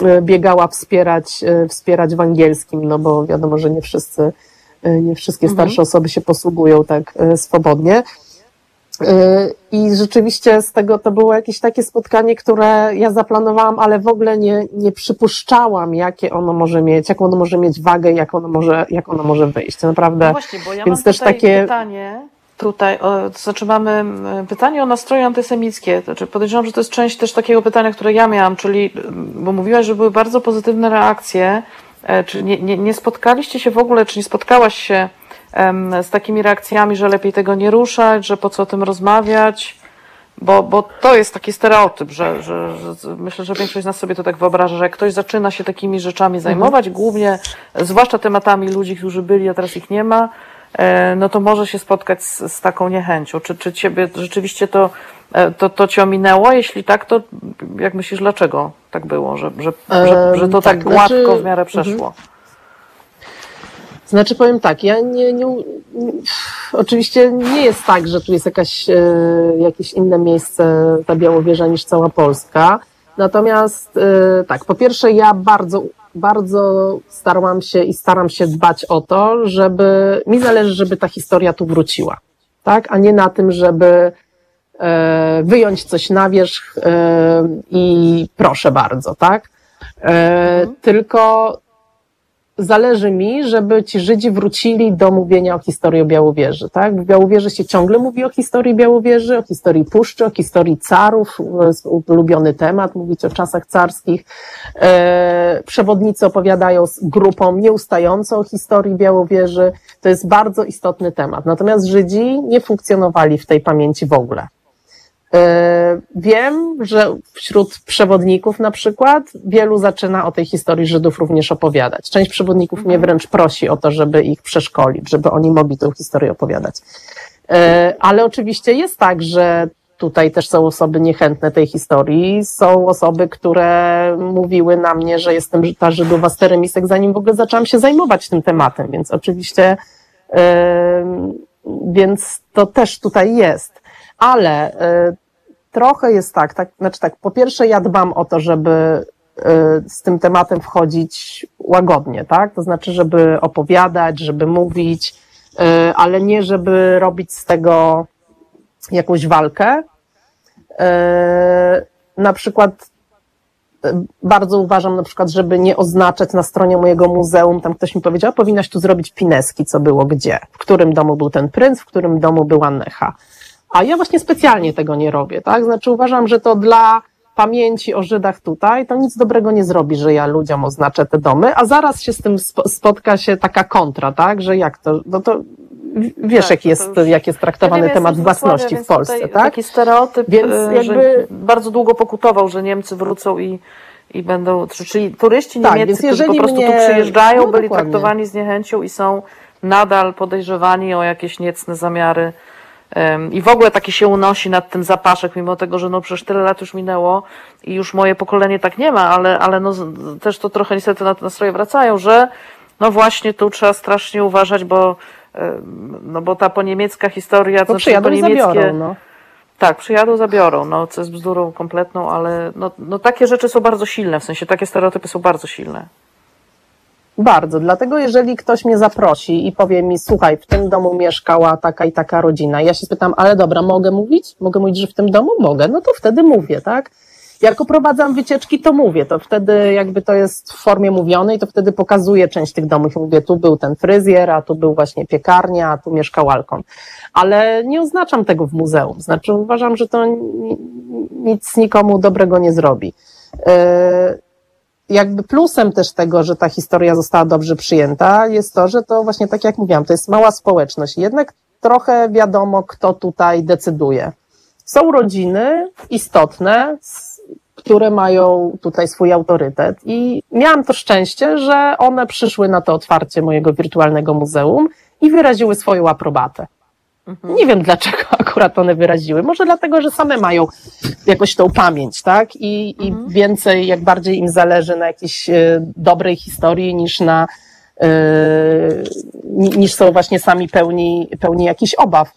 yy, biegała wspierać, yy, wspierać w angielskim, no bo wiadomo, że nie wszyscy, yy, nie wszystkie starsze mhm. osoby się posługują tak yy, swobodnie. I rzeczywiście z tego to było jakieś takie spotkanie, które ja zaplanowałam, ale w ogóle nie, nie przypuszczałam, jakie ono może mieć, jaką ono może mieć wagę, jak ono może, jak ono może wyjść. Naprawdę. No właśnie, bo ja Więc mam też takie pytanie. Tutaj, o, to znaczy mamy pytanie o nastroje antysemickie. Znaczy podejrzewam, że to jest część też takiego pytania, które ja miałam, czyli, bo mówiłaś, że były bardzo pozytywne reakcje. E, czy nie, nie, nie spotkaliście się w ogóle, czy nie spotkałaś się z takimi reakcjami, że lepiej tego nie ruszać, że po co o tym rozmawiać, bo, bo to jest taki stereotyp, że, że, że myślę, że większość z nas sobie to tak wyobraża, że jak ktoś zaczyna się takimi rzeczami mhm. zajmować, mhm. głównie, zwłaszcza tematami ludzi, którzy byli, a teraz ich nie ma, e, no to może się spotkać z, z taką niechęcią. Czy, czy ciebie rzeczywiście to, e, to, to cię ominęło? Jeśli tak, to jak myślisz, dlaczego tak było, że, że, że, że to tak, tak gładko znaczy, w miarę przeszło? Mhm. Znaczy powiem tak, ja nie, nie, nie, oczywiście nie jest tak, że tu jest jakaś, e, jakieś inne miejsce, ta Białowieża niż cała Polska. Natomiast e, tak, po pierwsze ja bardzo, bardzo starałam się i staram się dbać o to, żeby, mi zależy, żeby ta historia tu wróciła, tak, a nie na tym, żeby e, wyjąć coś na wierzch i proszę bardzo, tak. Mhm. Tylko zależy mi, żeby ci Żydzi wrócili do mówienia o historii o Białowieży. Tak? W Białowieży się ciągle mówi o historii Białowieży, o historii Puszczy, o historii carów, ulubiony temat, mówić o czasach carskich. E, przewodnicy opowiadają z grupą nieustająco o historii Białowieży. To jest bardzo istotny temat. Natomiast Żydzi nie funkcjonowali w tej pamięci w ogóle. E, wiem, że wśród przewodników na przykład wielu zaczyna o tej historii Żydów również opowiadać. Część przewodników mnie mhm. wręcz prosi o to, żeby ich przeszkolić, żeby oni mogli tę historię opowiadać. E, ale oczywiście jest tak, że tutaj też są osoby niechętne tej historii. Są osoby, które mówiły na mnie, że jestem ta Żydowa steremisek, zanim w ogóle zaczęłam się zajmować tym tematem, więc oczywiście, więc to też tutaj jest. Ale e, trochę jest tak, tak, znaczy tak, po pierwsze ja dbam o to, żeby y, z tym tematem wchodzić łagodnie, tak? To znaczy, żeby opowiadać, żeby mówić, y, ale nie żeby robić z tego jakąś walkę. Y, na przykład bardzo uważam na przykład, żeby nie oznaczać na stronie mojego muzeum, tam ktoś mi powiedział, powinnaś tu zrobić pineski, co było gdzie, w którym domu był ten princ, w którym domu była Necha. A ja właśnie specjalnie tego nie robię, tak? Znaczy uważam, że to dla pamięci o Żydach tutaj, to nic dobrego nie zrobi, że ja ludziom oznaczę te domy, a zaraz się z tym spotka się taka kontra, tak? Że jak to, no to wiesz, tak, jak, jest, już... jak jest traktowany ja temat własności w Polsce, tak? Taki stereotyp, więc e, jakby bardzo długo pokutował, że Niemcy wrócą i i będą, czyli turyści tak, niemieccy, którzy po prostu mnie... tu przyjeżdżają, no, byli traktowani z niechęcią i są nadal podejrzewani o jakieś niecne zamiary i w ogóle takie się unosi nad tym zapaszek, mimo tego, że no przecież tyle lat już minęło i już moje pokolenie tak nie ma, ale, ale no też to trochę niestety na te nastroje wracają, że no właśnie tu trzeba strasznie uważać, bo no bo ta poniemiecka historia, bo to znaczy po niemieckie... Zabiorą, no. Tak, przyjadą, zabiorą, no co jest bzdurą kompletną, ale no, no takie rzeczy są bardzo silne, w sensie takie stereotypy są bardzo silne. Bardzo, dlatego jeżeli ktoś mnie zaprosi i powie mi, słuchaj, w tym domu mieszkała taka i taka rodzina, ja się spytam, ale dobra, mogę mówić? Mogę mówić, że w tym domu? Mogę, no to wtedy mówię, tak? Jak oprowadzam wycieczki, to mówię, to wtedy jakby to jest w formie mówionej, to wtedy pokazuję część tych domów. Mówię, tu był ten fryzjer, a tu był właśnie piekarnia, a tu mieszkał Alkon. Ale nie oznaczam tego w muzeum. Znaczy uważam, że to nic nikomu dobrego nie zrobi. E, jakby plusem też tego, że ta historia została dobrze przyjęta, jest to, że to właśnie tak jak mówiłam, to jest mała społeczność. Jednak trochę wiadomo, kto tutaj decyduje. Są rodziny istotne, które mają tutaj swój autorytet i miałam to szczęście, że one przyszły na to otwarcie mojego wirtualnego muzeum i wyraziły swoją aprobatę. Mhm. Nie wiem dlaczego akurat one wyraziły. Może dlatego, że same mają jakoś tą pamięć, tak? I, i mhm. więcej, jak bardziej im zależy na jakiejś e, dobrej historii niż na, e, niż są właśnie sami pełni, pełni jakichś obaw.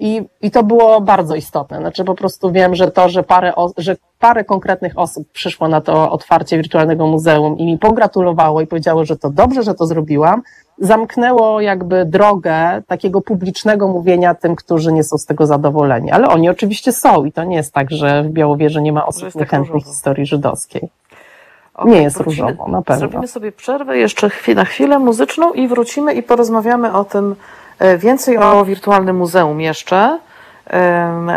I, I to było bardzo istotne. Znaczy po prostu wiem, że to, że parę, że parę konkretnych osób przyszło na to otwarcie wirtualnego muzeum i mi pogratulowało i powiedziało, że to dobrze, że to zrobiłam, zamknęło jakby drogę takiego publicznego mówienia tym, którzy nie są z tego zadowoleni. Ale oni oczywiście są i to nie jest tak, że w Białowieży nie ma osób niechętnych historii żydowskiej. Okay, nie jest wrócimy, różowo, na pewno. Zrobimy sobie przerwę jeszcze na chwilę muzyczną i wrócimy i porozmawiamy o tym, E, więcej o wirtualnym muzeum jeszcze.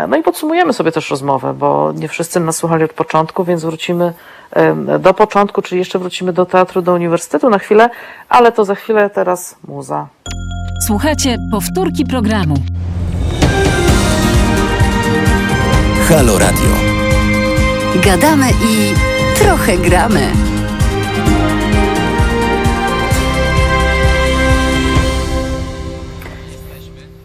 No i podsumujemy sobie też rozmowę, bo nie wszyscy nas słuchali od początku, więc wrócimy do początku, czyli jeszcze wrócimy do teatru, do uniwersytetu na chwilę, ale to za chwilę teraz muza. Słuchajcie powtórki programu. Halo Radio. Gadamy i trochę gramy.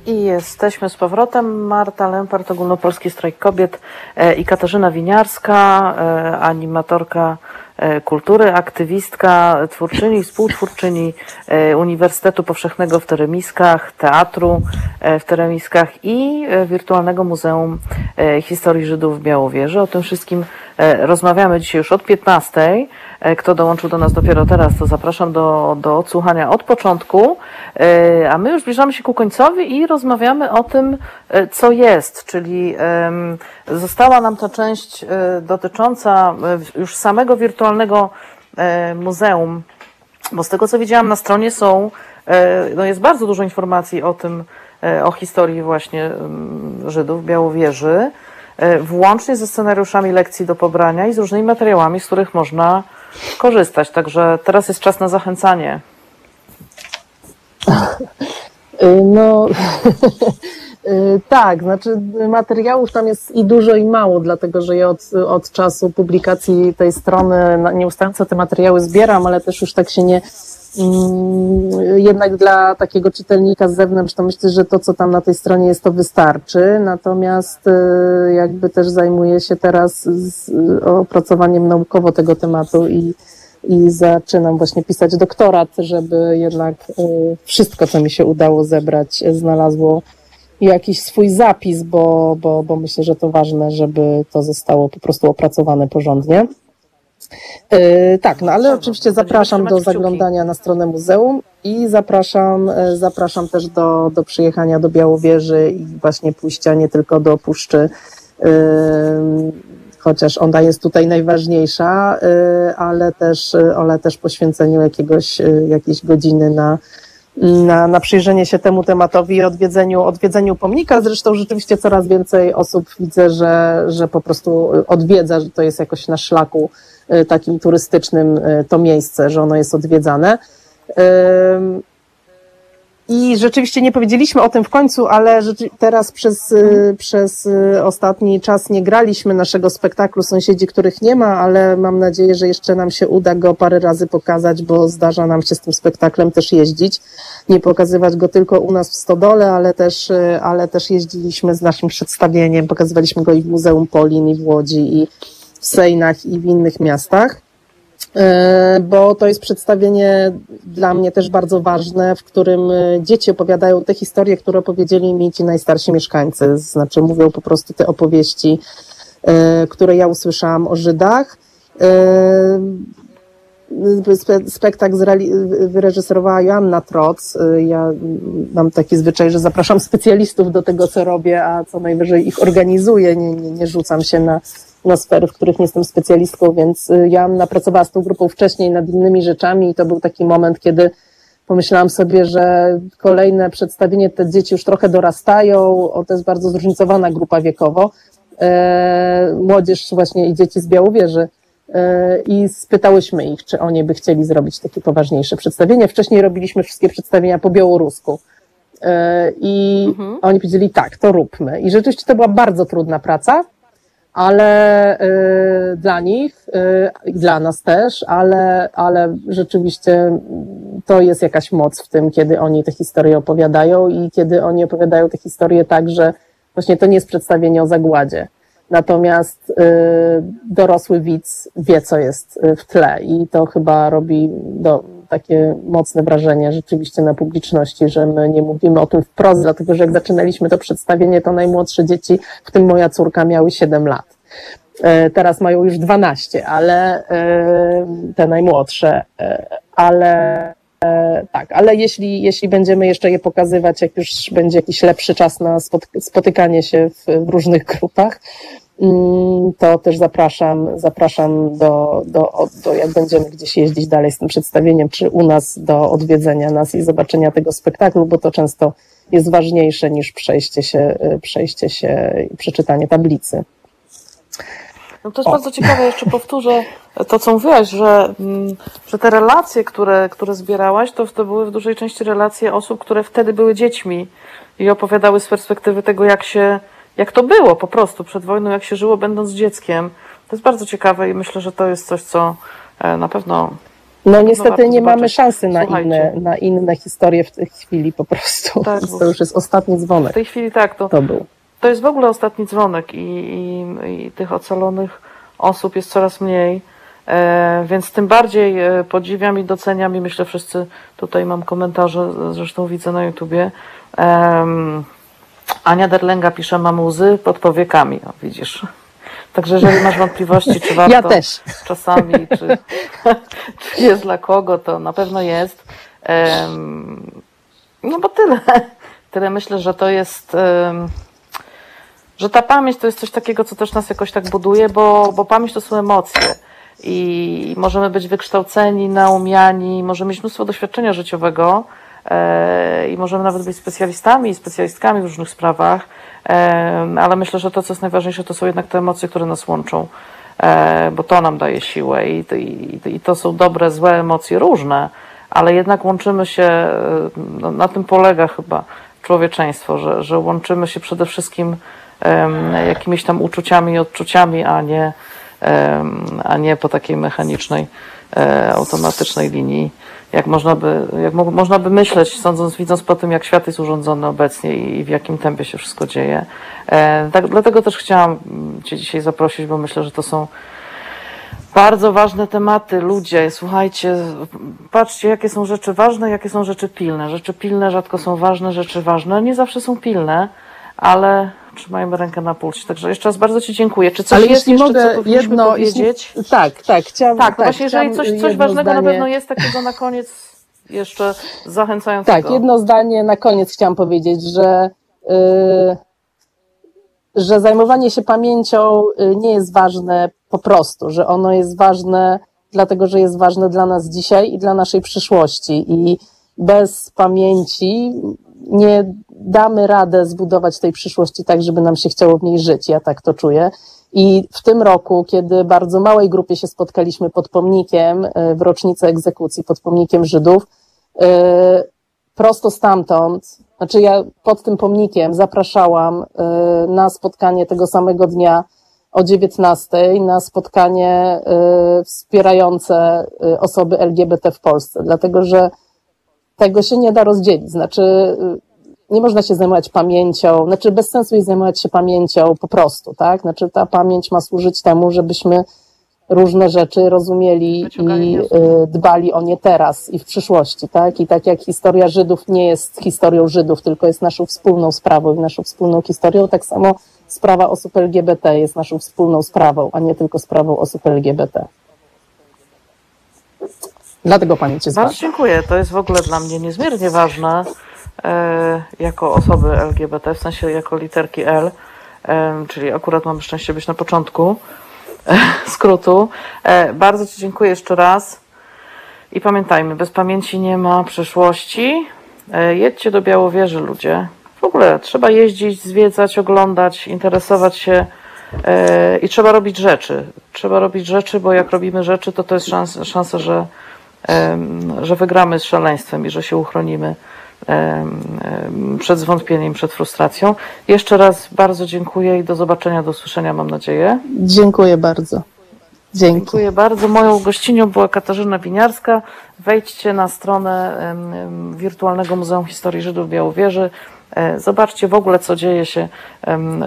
I jesteśmy z powrotem. Marta Lempart, Ogólnopolski Strajk Kobiet e, i Katarzyna Winiarska, e, animatorka e, kultury, aktywistka, twórczyni współtwórczyni Uniwersytetu Powszechnego w Teremiskach, Teatru w Teremiskach i Wirtualnego Muzeum Historii Żydów w Białowieży. O tym wszystkim rozmawiamy dzisiaj już od 15. E, kto dołączył do nas dopiero teraz, to zapraszam do, do odsłuchania od początku. E, a my już zbliżamy się ku końcowi i rozmawiamy o tym, e, co jest, czyli została nam ta część dotycząca już samego wirtualnego muzeum, bo z tego co widziałam na stronie są, no jest bardzo dużo informacji o tym, o historii właśnie Żydów, Białowieży, włącznie ze scenariuszami lekcji do pobrania i z różnymi materiałami, z których można korzystać. Także teraz jest czas na zachęcanie. No, tak, znaczy materiałów tam jest i dużo i mało, dlatego że ja od, od czasu publikacji tej strony nieustająco te materiały zbieram, ale też już tak się nie, jednak dla takiego czytelnika z zewnątrz to myślę, że to, co tam na tej stronie jest, to wystarczy. Natomiast y, jakby też zajmuję się teraz z opracowaniem naukowo tego tematu i, i zaczynam właśnie pisać doktorat, żeby jednak y, wszystko, co mi się udało zebrać, znalazło jakiś swój zapis, bo, bo, bo myślę, że to ważne, żeby to zostało po prostu opracowane porządnie. E, tak, no ale oczywiście zapraszam do zaglądania na stronę muzeum i zapraszam, e, zapraszam też do, do przyjechania do Białowieży i właśnie pójścia nie tylko do Puszczy, e, chociaż ona jest tutaj najważniejsza, ale też, ale też poświęceniu jakiegoś, jakiejś godziny na, na, na przyjrzenie się temu tematowi i odwiedzeniu, odwiedzeniu pomnika. Zresztą rzeczywiście coraz więcej osób widzę, że, że po prostu odwiedza, że to jest jakoś na szlaku E, takim turystycznym e, to miejsce, że ono jest odwiedzane. I rzeczywiście nie powiedzieliśmy o tym w końcu, ale teraz przez, y, przez y, ostatni czas nie graliśmy naszego spektaklu Sąsiedzi, których nie ma, ale mam nadzieję, że jeszcze nam się uda go parę razy pokazać, bo zdarza nam się z tym spektaklem też jeździć. Nie pokazywać go tylko u nas w Stodole, ale też, y, ale też jeździliśmy z naszym przedstawieniem. Pokazywaliśmy go i w Muzeum Polin, i w Łodzi, i w Sejnach, i w innych miastach. E, bo to jest przedstawienie dla mnie też bardzo ważne, w którym e, dzieci opowiadają te historie, które opowiedzieli mi ci najstarsi mieszkańcy. Znaczy mówią po prostu te opowieści, e, które ja usłyszałam o Żydach. Spektakl wyreżyserowała Joanna Troc. Ja mam taki zwyczaj, że zapraszam specjalistów do tego, co robię, a co najwyżej ich organizuję. Nie, nie, nie rzucam się na na sfery, w których nie jestem specjalistką, więc y, Joanna pracowała z tą grupą wcześniej nad innymi rzeczami i to był taki moment, kiedy pomyślałam sobie, że kolejne przedstawienie, te dzieci już trochę dorastają, o, to jest bardzo zróżnicowana grupa wiekowo, e, młodzież właśnie i dzieci z Białowieży e, i spytałyśmy ich, czy oni by chcieli zrobić takie poważniejsze przedstawienie. Wcześniej robiliśmy wszystkie przedstawienia po białorusku. E, I mhm. oni powiedzieli, tak, to róbmy. I rzeczywiście to była bardzo trudna praca, ale y, dla nich y, dla nas też, ale, ale rzeczywiście to jest jakaś moc w tym, kiedy oni te historie opowiadają i kiedy oni opowiadają te historie tak, że właśnie to nie jest przedstawienie o zagładzie. Natomiast y, dorosły widz wie, co jest w tle i to chyba robi do, takie mocne wrażenie rzeczywiście na publiczności, że my nie mówimy o tym wprost, dlatego że jak zaczynaliśmy to przedstawienie, to najmłodsze dzieci, w tym moja córka, miały 7 lat. E, teraz mają już 12, ale e, te najmłodsze, e, ale tak, ale jeśli, jeśli będziemy jeszcze je pokazywać, jak już będzie jakiś lepszy czas na spotykanie się w, w różnych grupach, to też zapraszam, zapraszam do, do, do, jak będziemy gdzieś jeździć dalej z tym przedstawieniem, czy u nas do odwiedzenia nas i zobaczenia tego spektaklu, bo to często jest ważniejsze niż przejście się, y, przejście się i przeczytanie tablicy. No to jest o. bardzo ciekawe, jeszcze powtórzę to, co mówiłaś, że, mm, że te relacje, które, które zbierałaś, to, to były w dużej części relacje osób, które wtedy były dziećmi i opowiadały z perspektywy tego, jak się jak to było po prostu przed wojną, jak się żyło będąc dzieckiem. To jest bardzo ciekawe i myślę, że to jest coś, co e, na pewno. No niestety nie mamy szansy na inne, na inne historie w tej chwili po prostu. Tak, to już jest ostatni dzwonek. W tej chwili tak, to, to był. To jest w ogóle ostatni dzwonek i, i, i tych ocalonych osób jest coraz mniej. E, więc tym bardziej e, podziwiam i doceniam i myślę wszyscy, tutaj mam komentarze, zresztą widzę na YouTubie, Ania Derlenga pisze, mam łzy pod powiekami, o, widzisz. Także jeżeli masz wątpliwości, czy warto ja też. czasami, czy, czy jest dla kogo, to na pewno jest. No bo tyle. Tyle myślę, że to jest, że ta pamięć to jest coś takiego, co też nas jakoś tak buduje, bo, bo pamięć to są emocje. I możemy być wykształceni, naumiani, możemy mieć mnóstwo doświadczenia życiowego, i możemy nawet być specjalistami i specjalistkami w różnych sprawach, e, ale myślę, że to, co jest najważniejsze, to są jednak te emocje, które nas łączą, e, bo to nam daje siłę i, to są dobre, złe emocje, różne, ale jednak łączymy się, no, na tym polega chyba człowieczeństwo, że, że łączymy się przede wszystkim jakimiś tam uczuciami i odczuciami, a nie, a nie po takiej mechanicznej, automatycznej linii jak można by, jak mo można by myśleć, sądząc, widząc po tym, jak świat jest urządzony obecnie i w jakim tempie się wszystko dzieje. E, tak, dlatego też chciałam Cię dzisiaj zaprosić, bo myślę, że to są bardzo ważne tematy. Ludzie, słuchajcie, patrzcie, jakie są rzeczy ważne, jakie są rzeczy pilne. Rzeczy pilne rzadko są ważne, rzeczy ważne nie zawsze są pilne, ale trzymajmy rękę na pulsie. Także jeszcze raz bardzo Ci dziękuję. Czy coś Ale jest jeśli jeszcze, mogę co jedno, powiedzieć? Jeśli, tak, tak. Chciałam, tak, tak właśnie jeżeli coś, coś ważnego zdanie. na pewno jest takiego na koniec jeszcze zachęcającego. Tak, jedno zdanie na koniec chciałam powiedzieć, że yy, że zajmowanie się pamięcią y, nie jest ważne po prostu, że ono jest ważne dlatego, że jest ważne dla nas dzisiaj i dla naszej przyszłości i bez pamięci nie damy radę zbudować tej przyszłości tak, żeby nam się chciało w niej żyć. Ja tak to czuję. I w tym roku, kiedy bardzo małej grupie się spotkaliśmy pod pomnikiem e, w rocznicę egzekucji, pod pomnikiem Żydów, e, prosto stamtąd, znaczy ja pod tym pomnikiem zapraszałam na spotkanie tego samego dnia o 19 na spotkanie wspierające osoby LGBT w Polsce, dlatego że tego się nie da rozdzielić. Znaczy, nie można się zajmować pamięcią, znaczy bez sensu jest zajmować się pamięcią po prostu, tak? Znaczy ta pamięć ma służyć temu, żebyśmy różne rzeczy rozumieli i y, dbali o nie teraz i w przyszłości, tak? I tak jak historia Żydów nie jest historią Żydów, tylko jest naszą wspólną sprawą i naszą wspólną historią, tak samo sprawa osób LGBT jest naszą wspólną sprawą, a nie tylko sprawą osób LGBT. Dlatego pamięć jest Bardzo dziękuję. To jest w ogóle dla mnie niezmiernie ważne e, jako osoby LGBT, w sensie jako literki L, e, czyli akurat mam szczęście być na początku e, skrótu. E, bardzo Ci dziękuję jeszcze raz i pamiętajmy, bez pamięci nie ma przyszłości. E, jedźcie do Białowieży ludzie. W ogóle trzeba jeździć, zwiedzać, oglądać, interesować się e, i trzeba robić rzeczy. Trzeba robić rzeczy, bo jak robimy rzeczy, to to jest szansa, szansa że że wygramy z szaleństwem i że się uchronimy przed zwątpieniem, przed frustracją. Jeszcze raz bardzo dziękuję i do zobaczenia, do usłyszenia, mam nadzieję. Dziękuję bardzo. Dzięki. Dziękuję bardzo. Moją gościnią była Katarzyna Winiarska. Wejdźcie na stronę Wirtualnego Muzeum Historii Żydów Białowieży. E, zobaczcie w ogóle, co dzieje się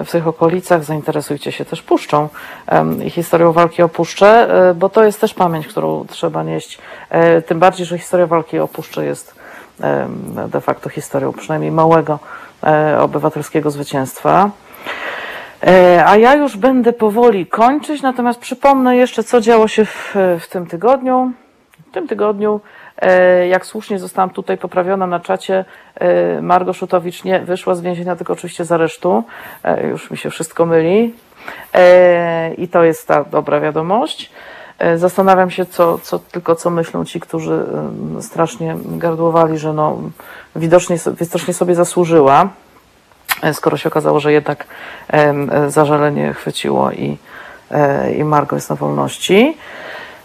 w tych okolicach. Zainteresujcie się też Puszczą i historią walki o Puszczę, e, bo to jest też pamięć, którą trzeba nieść. E, tym bardziej, że historia walki o Puszczę jest de facto historią przynajmniej małego obywatelskiego zwycięstwa. A ja już będę powoli kończyć, natomiast przypomnę jeszcze, co działo się w, w tym tygodniu. W tym tygodniu jak słusznie zostałam tutaj poprawiona na czacie, Margo Szutowicz nie wyszła z więzienia, tylko oczywiście z aresztu. E, już mi się wszystko myli. I to jest ta dobra wiadomość. Zastanawiam się, co, co, tylko co myślą ci, którzy strasznie gardłowali, że no, widocznie, widocznie sobie zasłużyła, skoro się okazało, że jednak zażalenie chwyciło i, i Margo jest na wolności.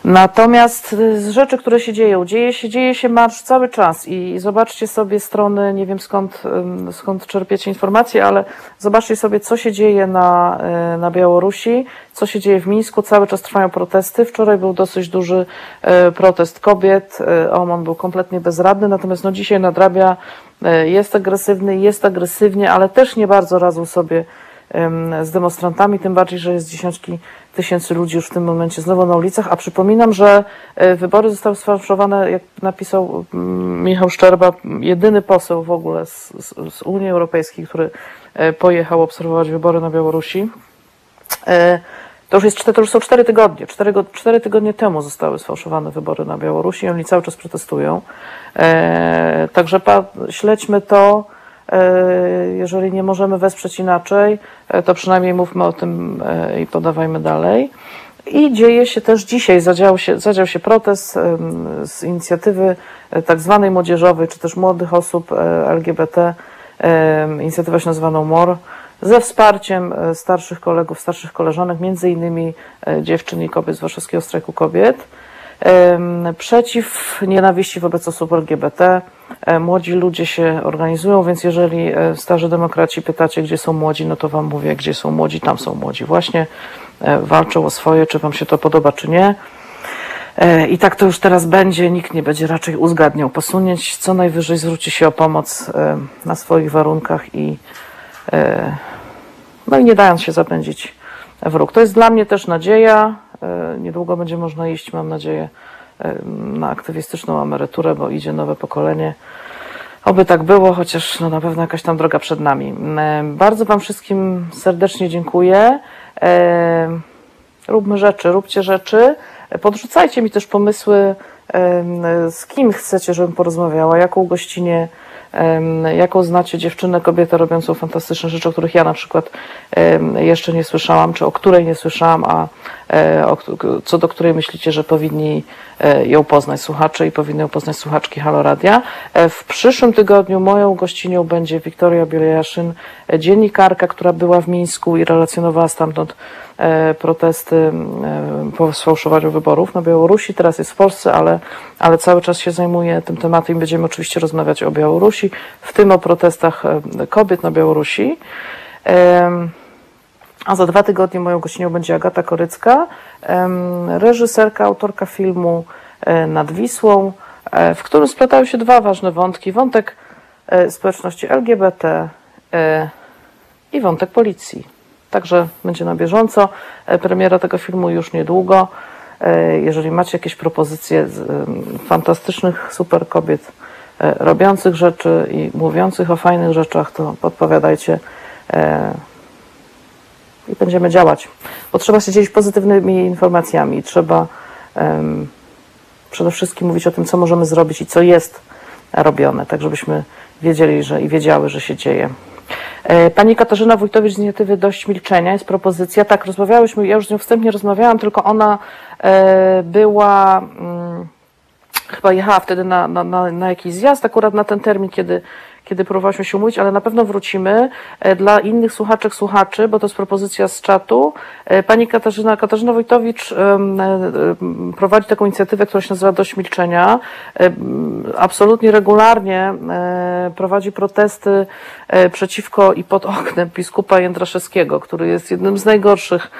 Natomiast z rzeczy, które się dzieją, dzieje się, dzieje się marsz cały czas i zobaczcie sobie strony, nie wiem skąd, skąd czerpiecie informacje, ale zobaczcie sobie, co się dzieje na, e, na Białorusi, co się dzieje w Mińsku. Cały czas trwają protesty. Wczoraj był dosyć duży e, protest kobiet. OMON był kompletnie bezradny, natomiast no dzisiaj nadrabia, jest agresywny, jest agresywnie, ale też nie bardzo radzą sobie z demonstrantami, tym bardziej, że jest dziesiątki tysięcy ludzi już w tym momencie znowu na ulicach, a przypominam, że e, wybory zostały sfałszowane, jak napisał mm, Michał Szczerba, jedyny poseł w ogóle z, z, z Unii Europejskiej, który e, pojechał obserwować wybory na Białorusi. E, to już, jest, to już są cztery tygodnie. Cztery, cztery tygodnie temu zostały sfałszowane wybory na Białorusi i oni cały czas protestują. Także pa, śledźmy to. E, jeżeli nie możemy wesprzeć inaczej, e, to przynajmniej mówmy o tym e, i podawajmy dalej. I dzieje się też dzisiaj, zadział się, zadział się protest z inicjatywy tak zwanej młodzieżowej, czy też młodych osób LGBT. Inicjatywa się nazywa No More, ze wsparciem starszych kolegów, starszych koleżanek, między innymi dziewczyn i kobiet z Warszawskiego Strajku Kobiet przeciw nienawiści wobec osób LGBT. E, młodzi ludzie się organizują, więc jeżeli e, starzy demokraci pytacie, gdzie są młodzi, no to wam mówię, gdzie są młodzi, tam są młodzi. Właśnie e, walczą o swoje, czy wam się to podoba, czy nie. I tak to już teraz będzie, nikt nie będzie raczej uzgadniał posunięć, co najwyżej zwróci się o pomoc na swoich warunkach i no i nie dając się zapędzić wróg. To jest dla mnie też nadzieja, niedługo będzie można iść, mam nadzieję, na aktywistyczną emeryturę, bo idzie nowe pokolenie. Oby tak było, chociaż no na pewno jakaś tam droga przed nami. E, bardzo Wam wszystkim serdecznie dziękuję. Róbmy rzeczy, róbcie rzeczy. Podrzucajcie mi też pomysły, z kim chcecie, żebym porozmawiała, jaką gościnie jaką znacie dziewczynę, kobietę robiącą fantastyczne rzeczy, o których ja na przykład jeszcze nie słyszałam, czy o której nie słyszałam, a co do której myślicie, że powinni ją poznać słuchacze i powinny ją poznać słuchaczki Haloradia. W przyszłym tygodniu moją gościnią będzie Wiktoria Bielejaszyn, dziennikarka, która była w Mińsku i relacjonowała stamtąd protesty po sfałszowaniu wyborów na Białorusi. Teraz jest w Polsce, ale, ale cały czas się zajmuje tym tematem i będziemy oczywiście rozmawiać o Białorusi, w tym o protestach kobiet na Białorusi. A za dwa tygodnie moją gościnią będzie Agata Korycka, reżyserka, autorka filmu Nad Wisłą, w którym splatają się dwa ważne wątki. Wątek społeczności LGBT i wątek policji. Także będzie na bieżąco. Premiera tego filmu już niedługo. Jeżeli macie jakieś propozycje fantastycznych super kobiet robiących rzeczy i mówiących o fajnych rzeczach, to podpowiadajcie i będziemy działać. Bo trzeba się dzielić pozytywnymi informacjami. Trzeba um, przede wszystkim mówić o tym, co możemy zrobić i co jest robione, tak żebyśmy wiedzieli że, i wiedziały, że się dzieje. Pani Katarzyna Wójtowicz z inicjatywy Dość Milczenia jest propozycja. Tak, rozmawiałyśmy, ja już z nią wstępnie rozmawiałam, tylko ona e, była, mm, chyba jechała wtedy na, na, na, na jakiś zjazd, akurat na ten termin, kiedy kiedy próbowałyśmy się umówić, ale na pewno wrócimy dla innych słuchaczek, słuchaczy, bo to jest propozycja z czatu. Pani Katarzyna, Katarzyna Wojtowicz prowadzi taką inicjatywę, która się nazywa Dość Milczenia. Absolutnie regularnie prowadzi protesty przeciwko i pod oknem biskupa Jędraszewskiego, który jest jednym z najgorszych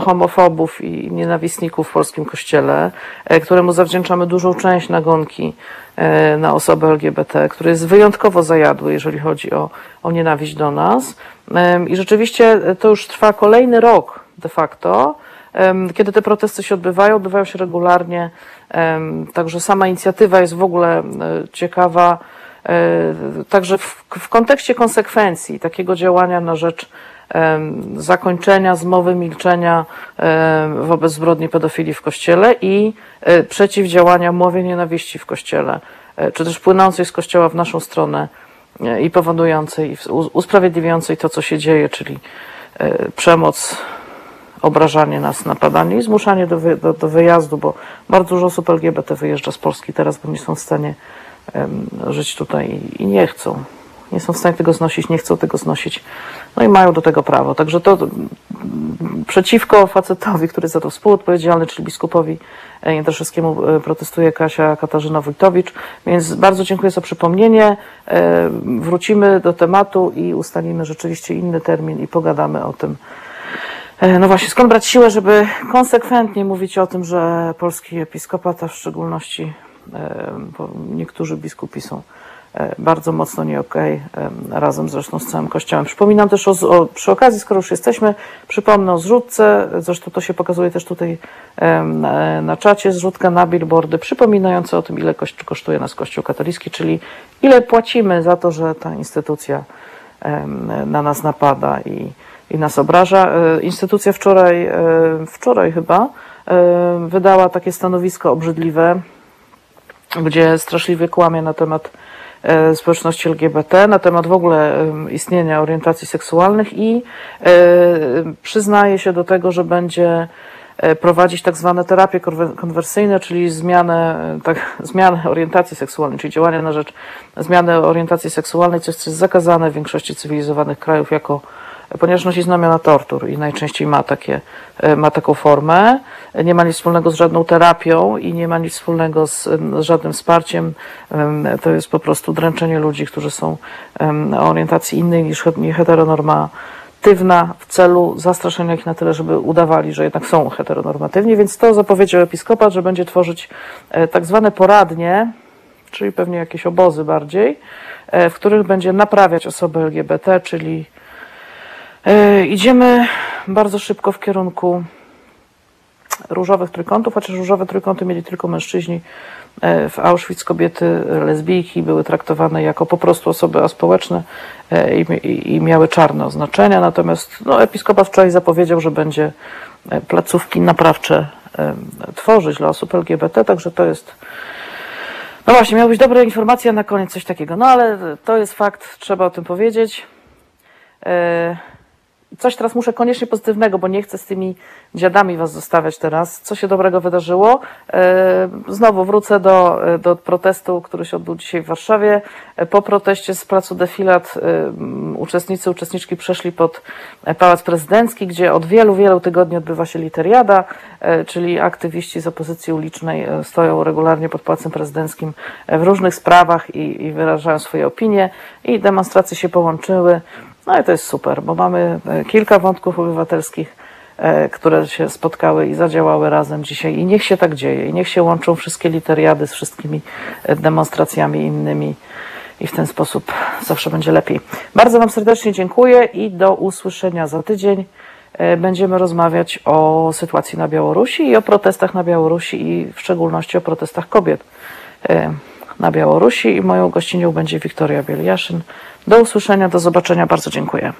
homofobów i nienawistników w polskim kościele, któremu zawdzięczamy dużą część nagonki na osoby LGBT, który jest wyjątkowo zajadły, jeżeli chodzi o, o nienawiść do nas. I rzeczywiście to już trwa kolejny rok de facto, kiedy te protesty się odbywają, odbywają się regularnie, także sama inicjatywa jest w ogóle ciekawa, także w, w kontekście konsekwencji takiego działania na rzecz zakończenia zmowy milczenia wobec zbrodni pedofilii w Kościele i przeciwdziałania mowie nienawiści w Kościele, czy też płynącej z Kościoła w naszą stronę i powodującej, usprawiedliwiającej to, co się dzieje, czyli przemoc, obrażanie nas, napadanie i zmuszanie do, wy, do, do wyjazdu, bo bardzo dużo osób LGBT wyjeżdża z Polski teraz, bo nie są w stanie żyć tutaj i nie chcą nie są w stanie tego znosić, nie chcą tego znosić, no i mają do tego prawo. Także to przeciwko facetowi, który za to współodpowiedzialny, czyli biskupowi Jędraszewskiemu protestuje Kasia Katarzyna Wójtowicz, więc bardzo dziękuję za przypomnienie. Wrócimy do tematu i ustalimy rzeczywiście inny termin i pogadamy o tym. No właśnie, skąd brać siłę, żeby konsekwentnie mówić o tym, że polski episkopat, a w szczególności niektórzy biskupi są bardzo mocno nie okej, okay, razem zresztą z całym Kościołem. Przypominam też o, o, przy okazji, skoro już jesteśmy, przypomnę o zrzutce, zresztą to się pokazuje też tutaj na, na czacie, zrzutka na billboardy, przypominające o tym, ile kosztuje nas Kościół katolicki, czyli ile płacimy za to, że ta instytucja na nas napada i, i nas obraża. Instytucja wczoraj, wczoraj chyba, wydała takie stanowisko obrzydliwe, gdzie straszliwie kłamie na temat społeczności LGBT, na temat w ogóle istnienia orientacji seksualnych i przyznaje się do tego, że będzie prowadzić tak zwane terapie konwersyjne, czyli zmianę, tak, zmianę orientacji seksualnej, czyli działania na rzecz zmiany orientacji seksualnej, co jest zakazane w większości cywilizowanych krajów jako ponieważ nosi znamiona tortur i najczęściej ma, takie, ma taką formę. Nie ma nic wspólnego z żadną terapią i nie ma nic wspólnego z, z żadnym wsparciem. To jest po prostu dręczenie ludzi, którzy są o orientacji innej niż heteronormatywna w celu zastraszenia ich na tyle, żeby udawali, że jednak są heteronormatywni, więc to zapowiedział episkopat, że będzie tworzyć tak zwane poradnie, czyli pewnie jakieś obozy bardziej, w których będzie naprawiać osoby LGBT, czyli Idziemy bardzo szybko w kierunku różowych trójkątów, chociaż różowe trójkąty mieli tylko mężczyźni. W Auschwitz kobiety lesbijki były traktowane jako po prostu osoby aspołeczne i, i, miały czarne oznaczenia. Natomiast no, episkopat wczoraj zapowiedział, że będzie placówki naprawcze tworzyć dla osób LGBT, także to jest. No właśnie, miały być dobre informacje, na koniec coś takiego. No ale to jest fakt, trzeba o tym powiedzieć. Coś teraz muszę koniecznie pozytywnego, bo nie chcę z tymi dziadami was zostawiać teraz. Co się dobrego wydarzyło? E, znowu wrócę do, do protestu, który się odbył dzisiaj w Warszawie. E, po proteście z placu Defilat uczestnicy, uczestniczki przeszli pod Pałac Prezydencki, gdzie od wielu, wielu tygodni odbywa się literiada, czyli aktywiści z opozycji ulicznej stoją regularnie pod Pałacem Prezydenckim w różnych sprawach i, i wyrażają swoje opinie i demonstracje się połączyły. No i to jest super, bo mamy e, kilka wątków obywatelskich, e, które się spotkały i zadziałały razem dzisiaj. I niech się tak dzieje. I niech się łączą wszystkie literiady z wszystkimi e, demonstracjami innymi. I w ten sposób zawsze będzie lepiej. Bardzo Wam serdecznie dziękuję i do usłyszenia za tydzień. Będziemy rozmawiać o sytuacji na Białorusi i o protestach na Białorusi i w szczególności o protestach kobiet na Białorusi. I moją gościnią będzie Wiktoria Bieliaszyn. Do usłyszenia, do zobaczenia. Bardzo dziękuję.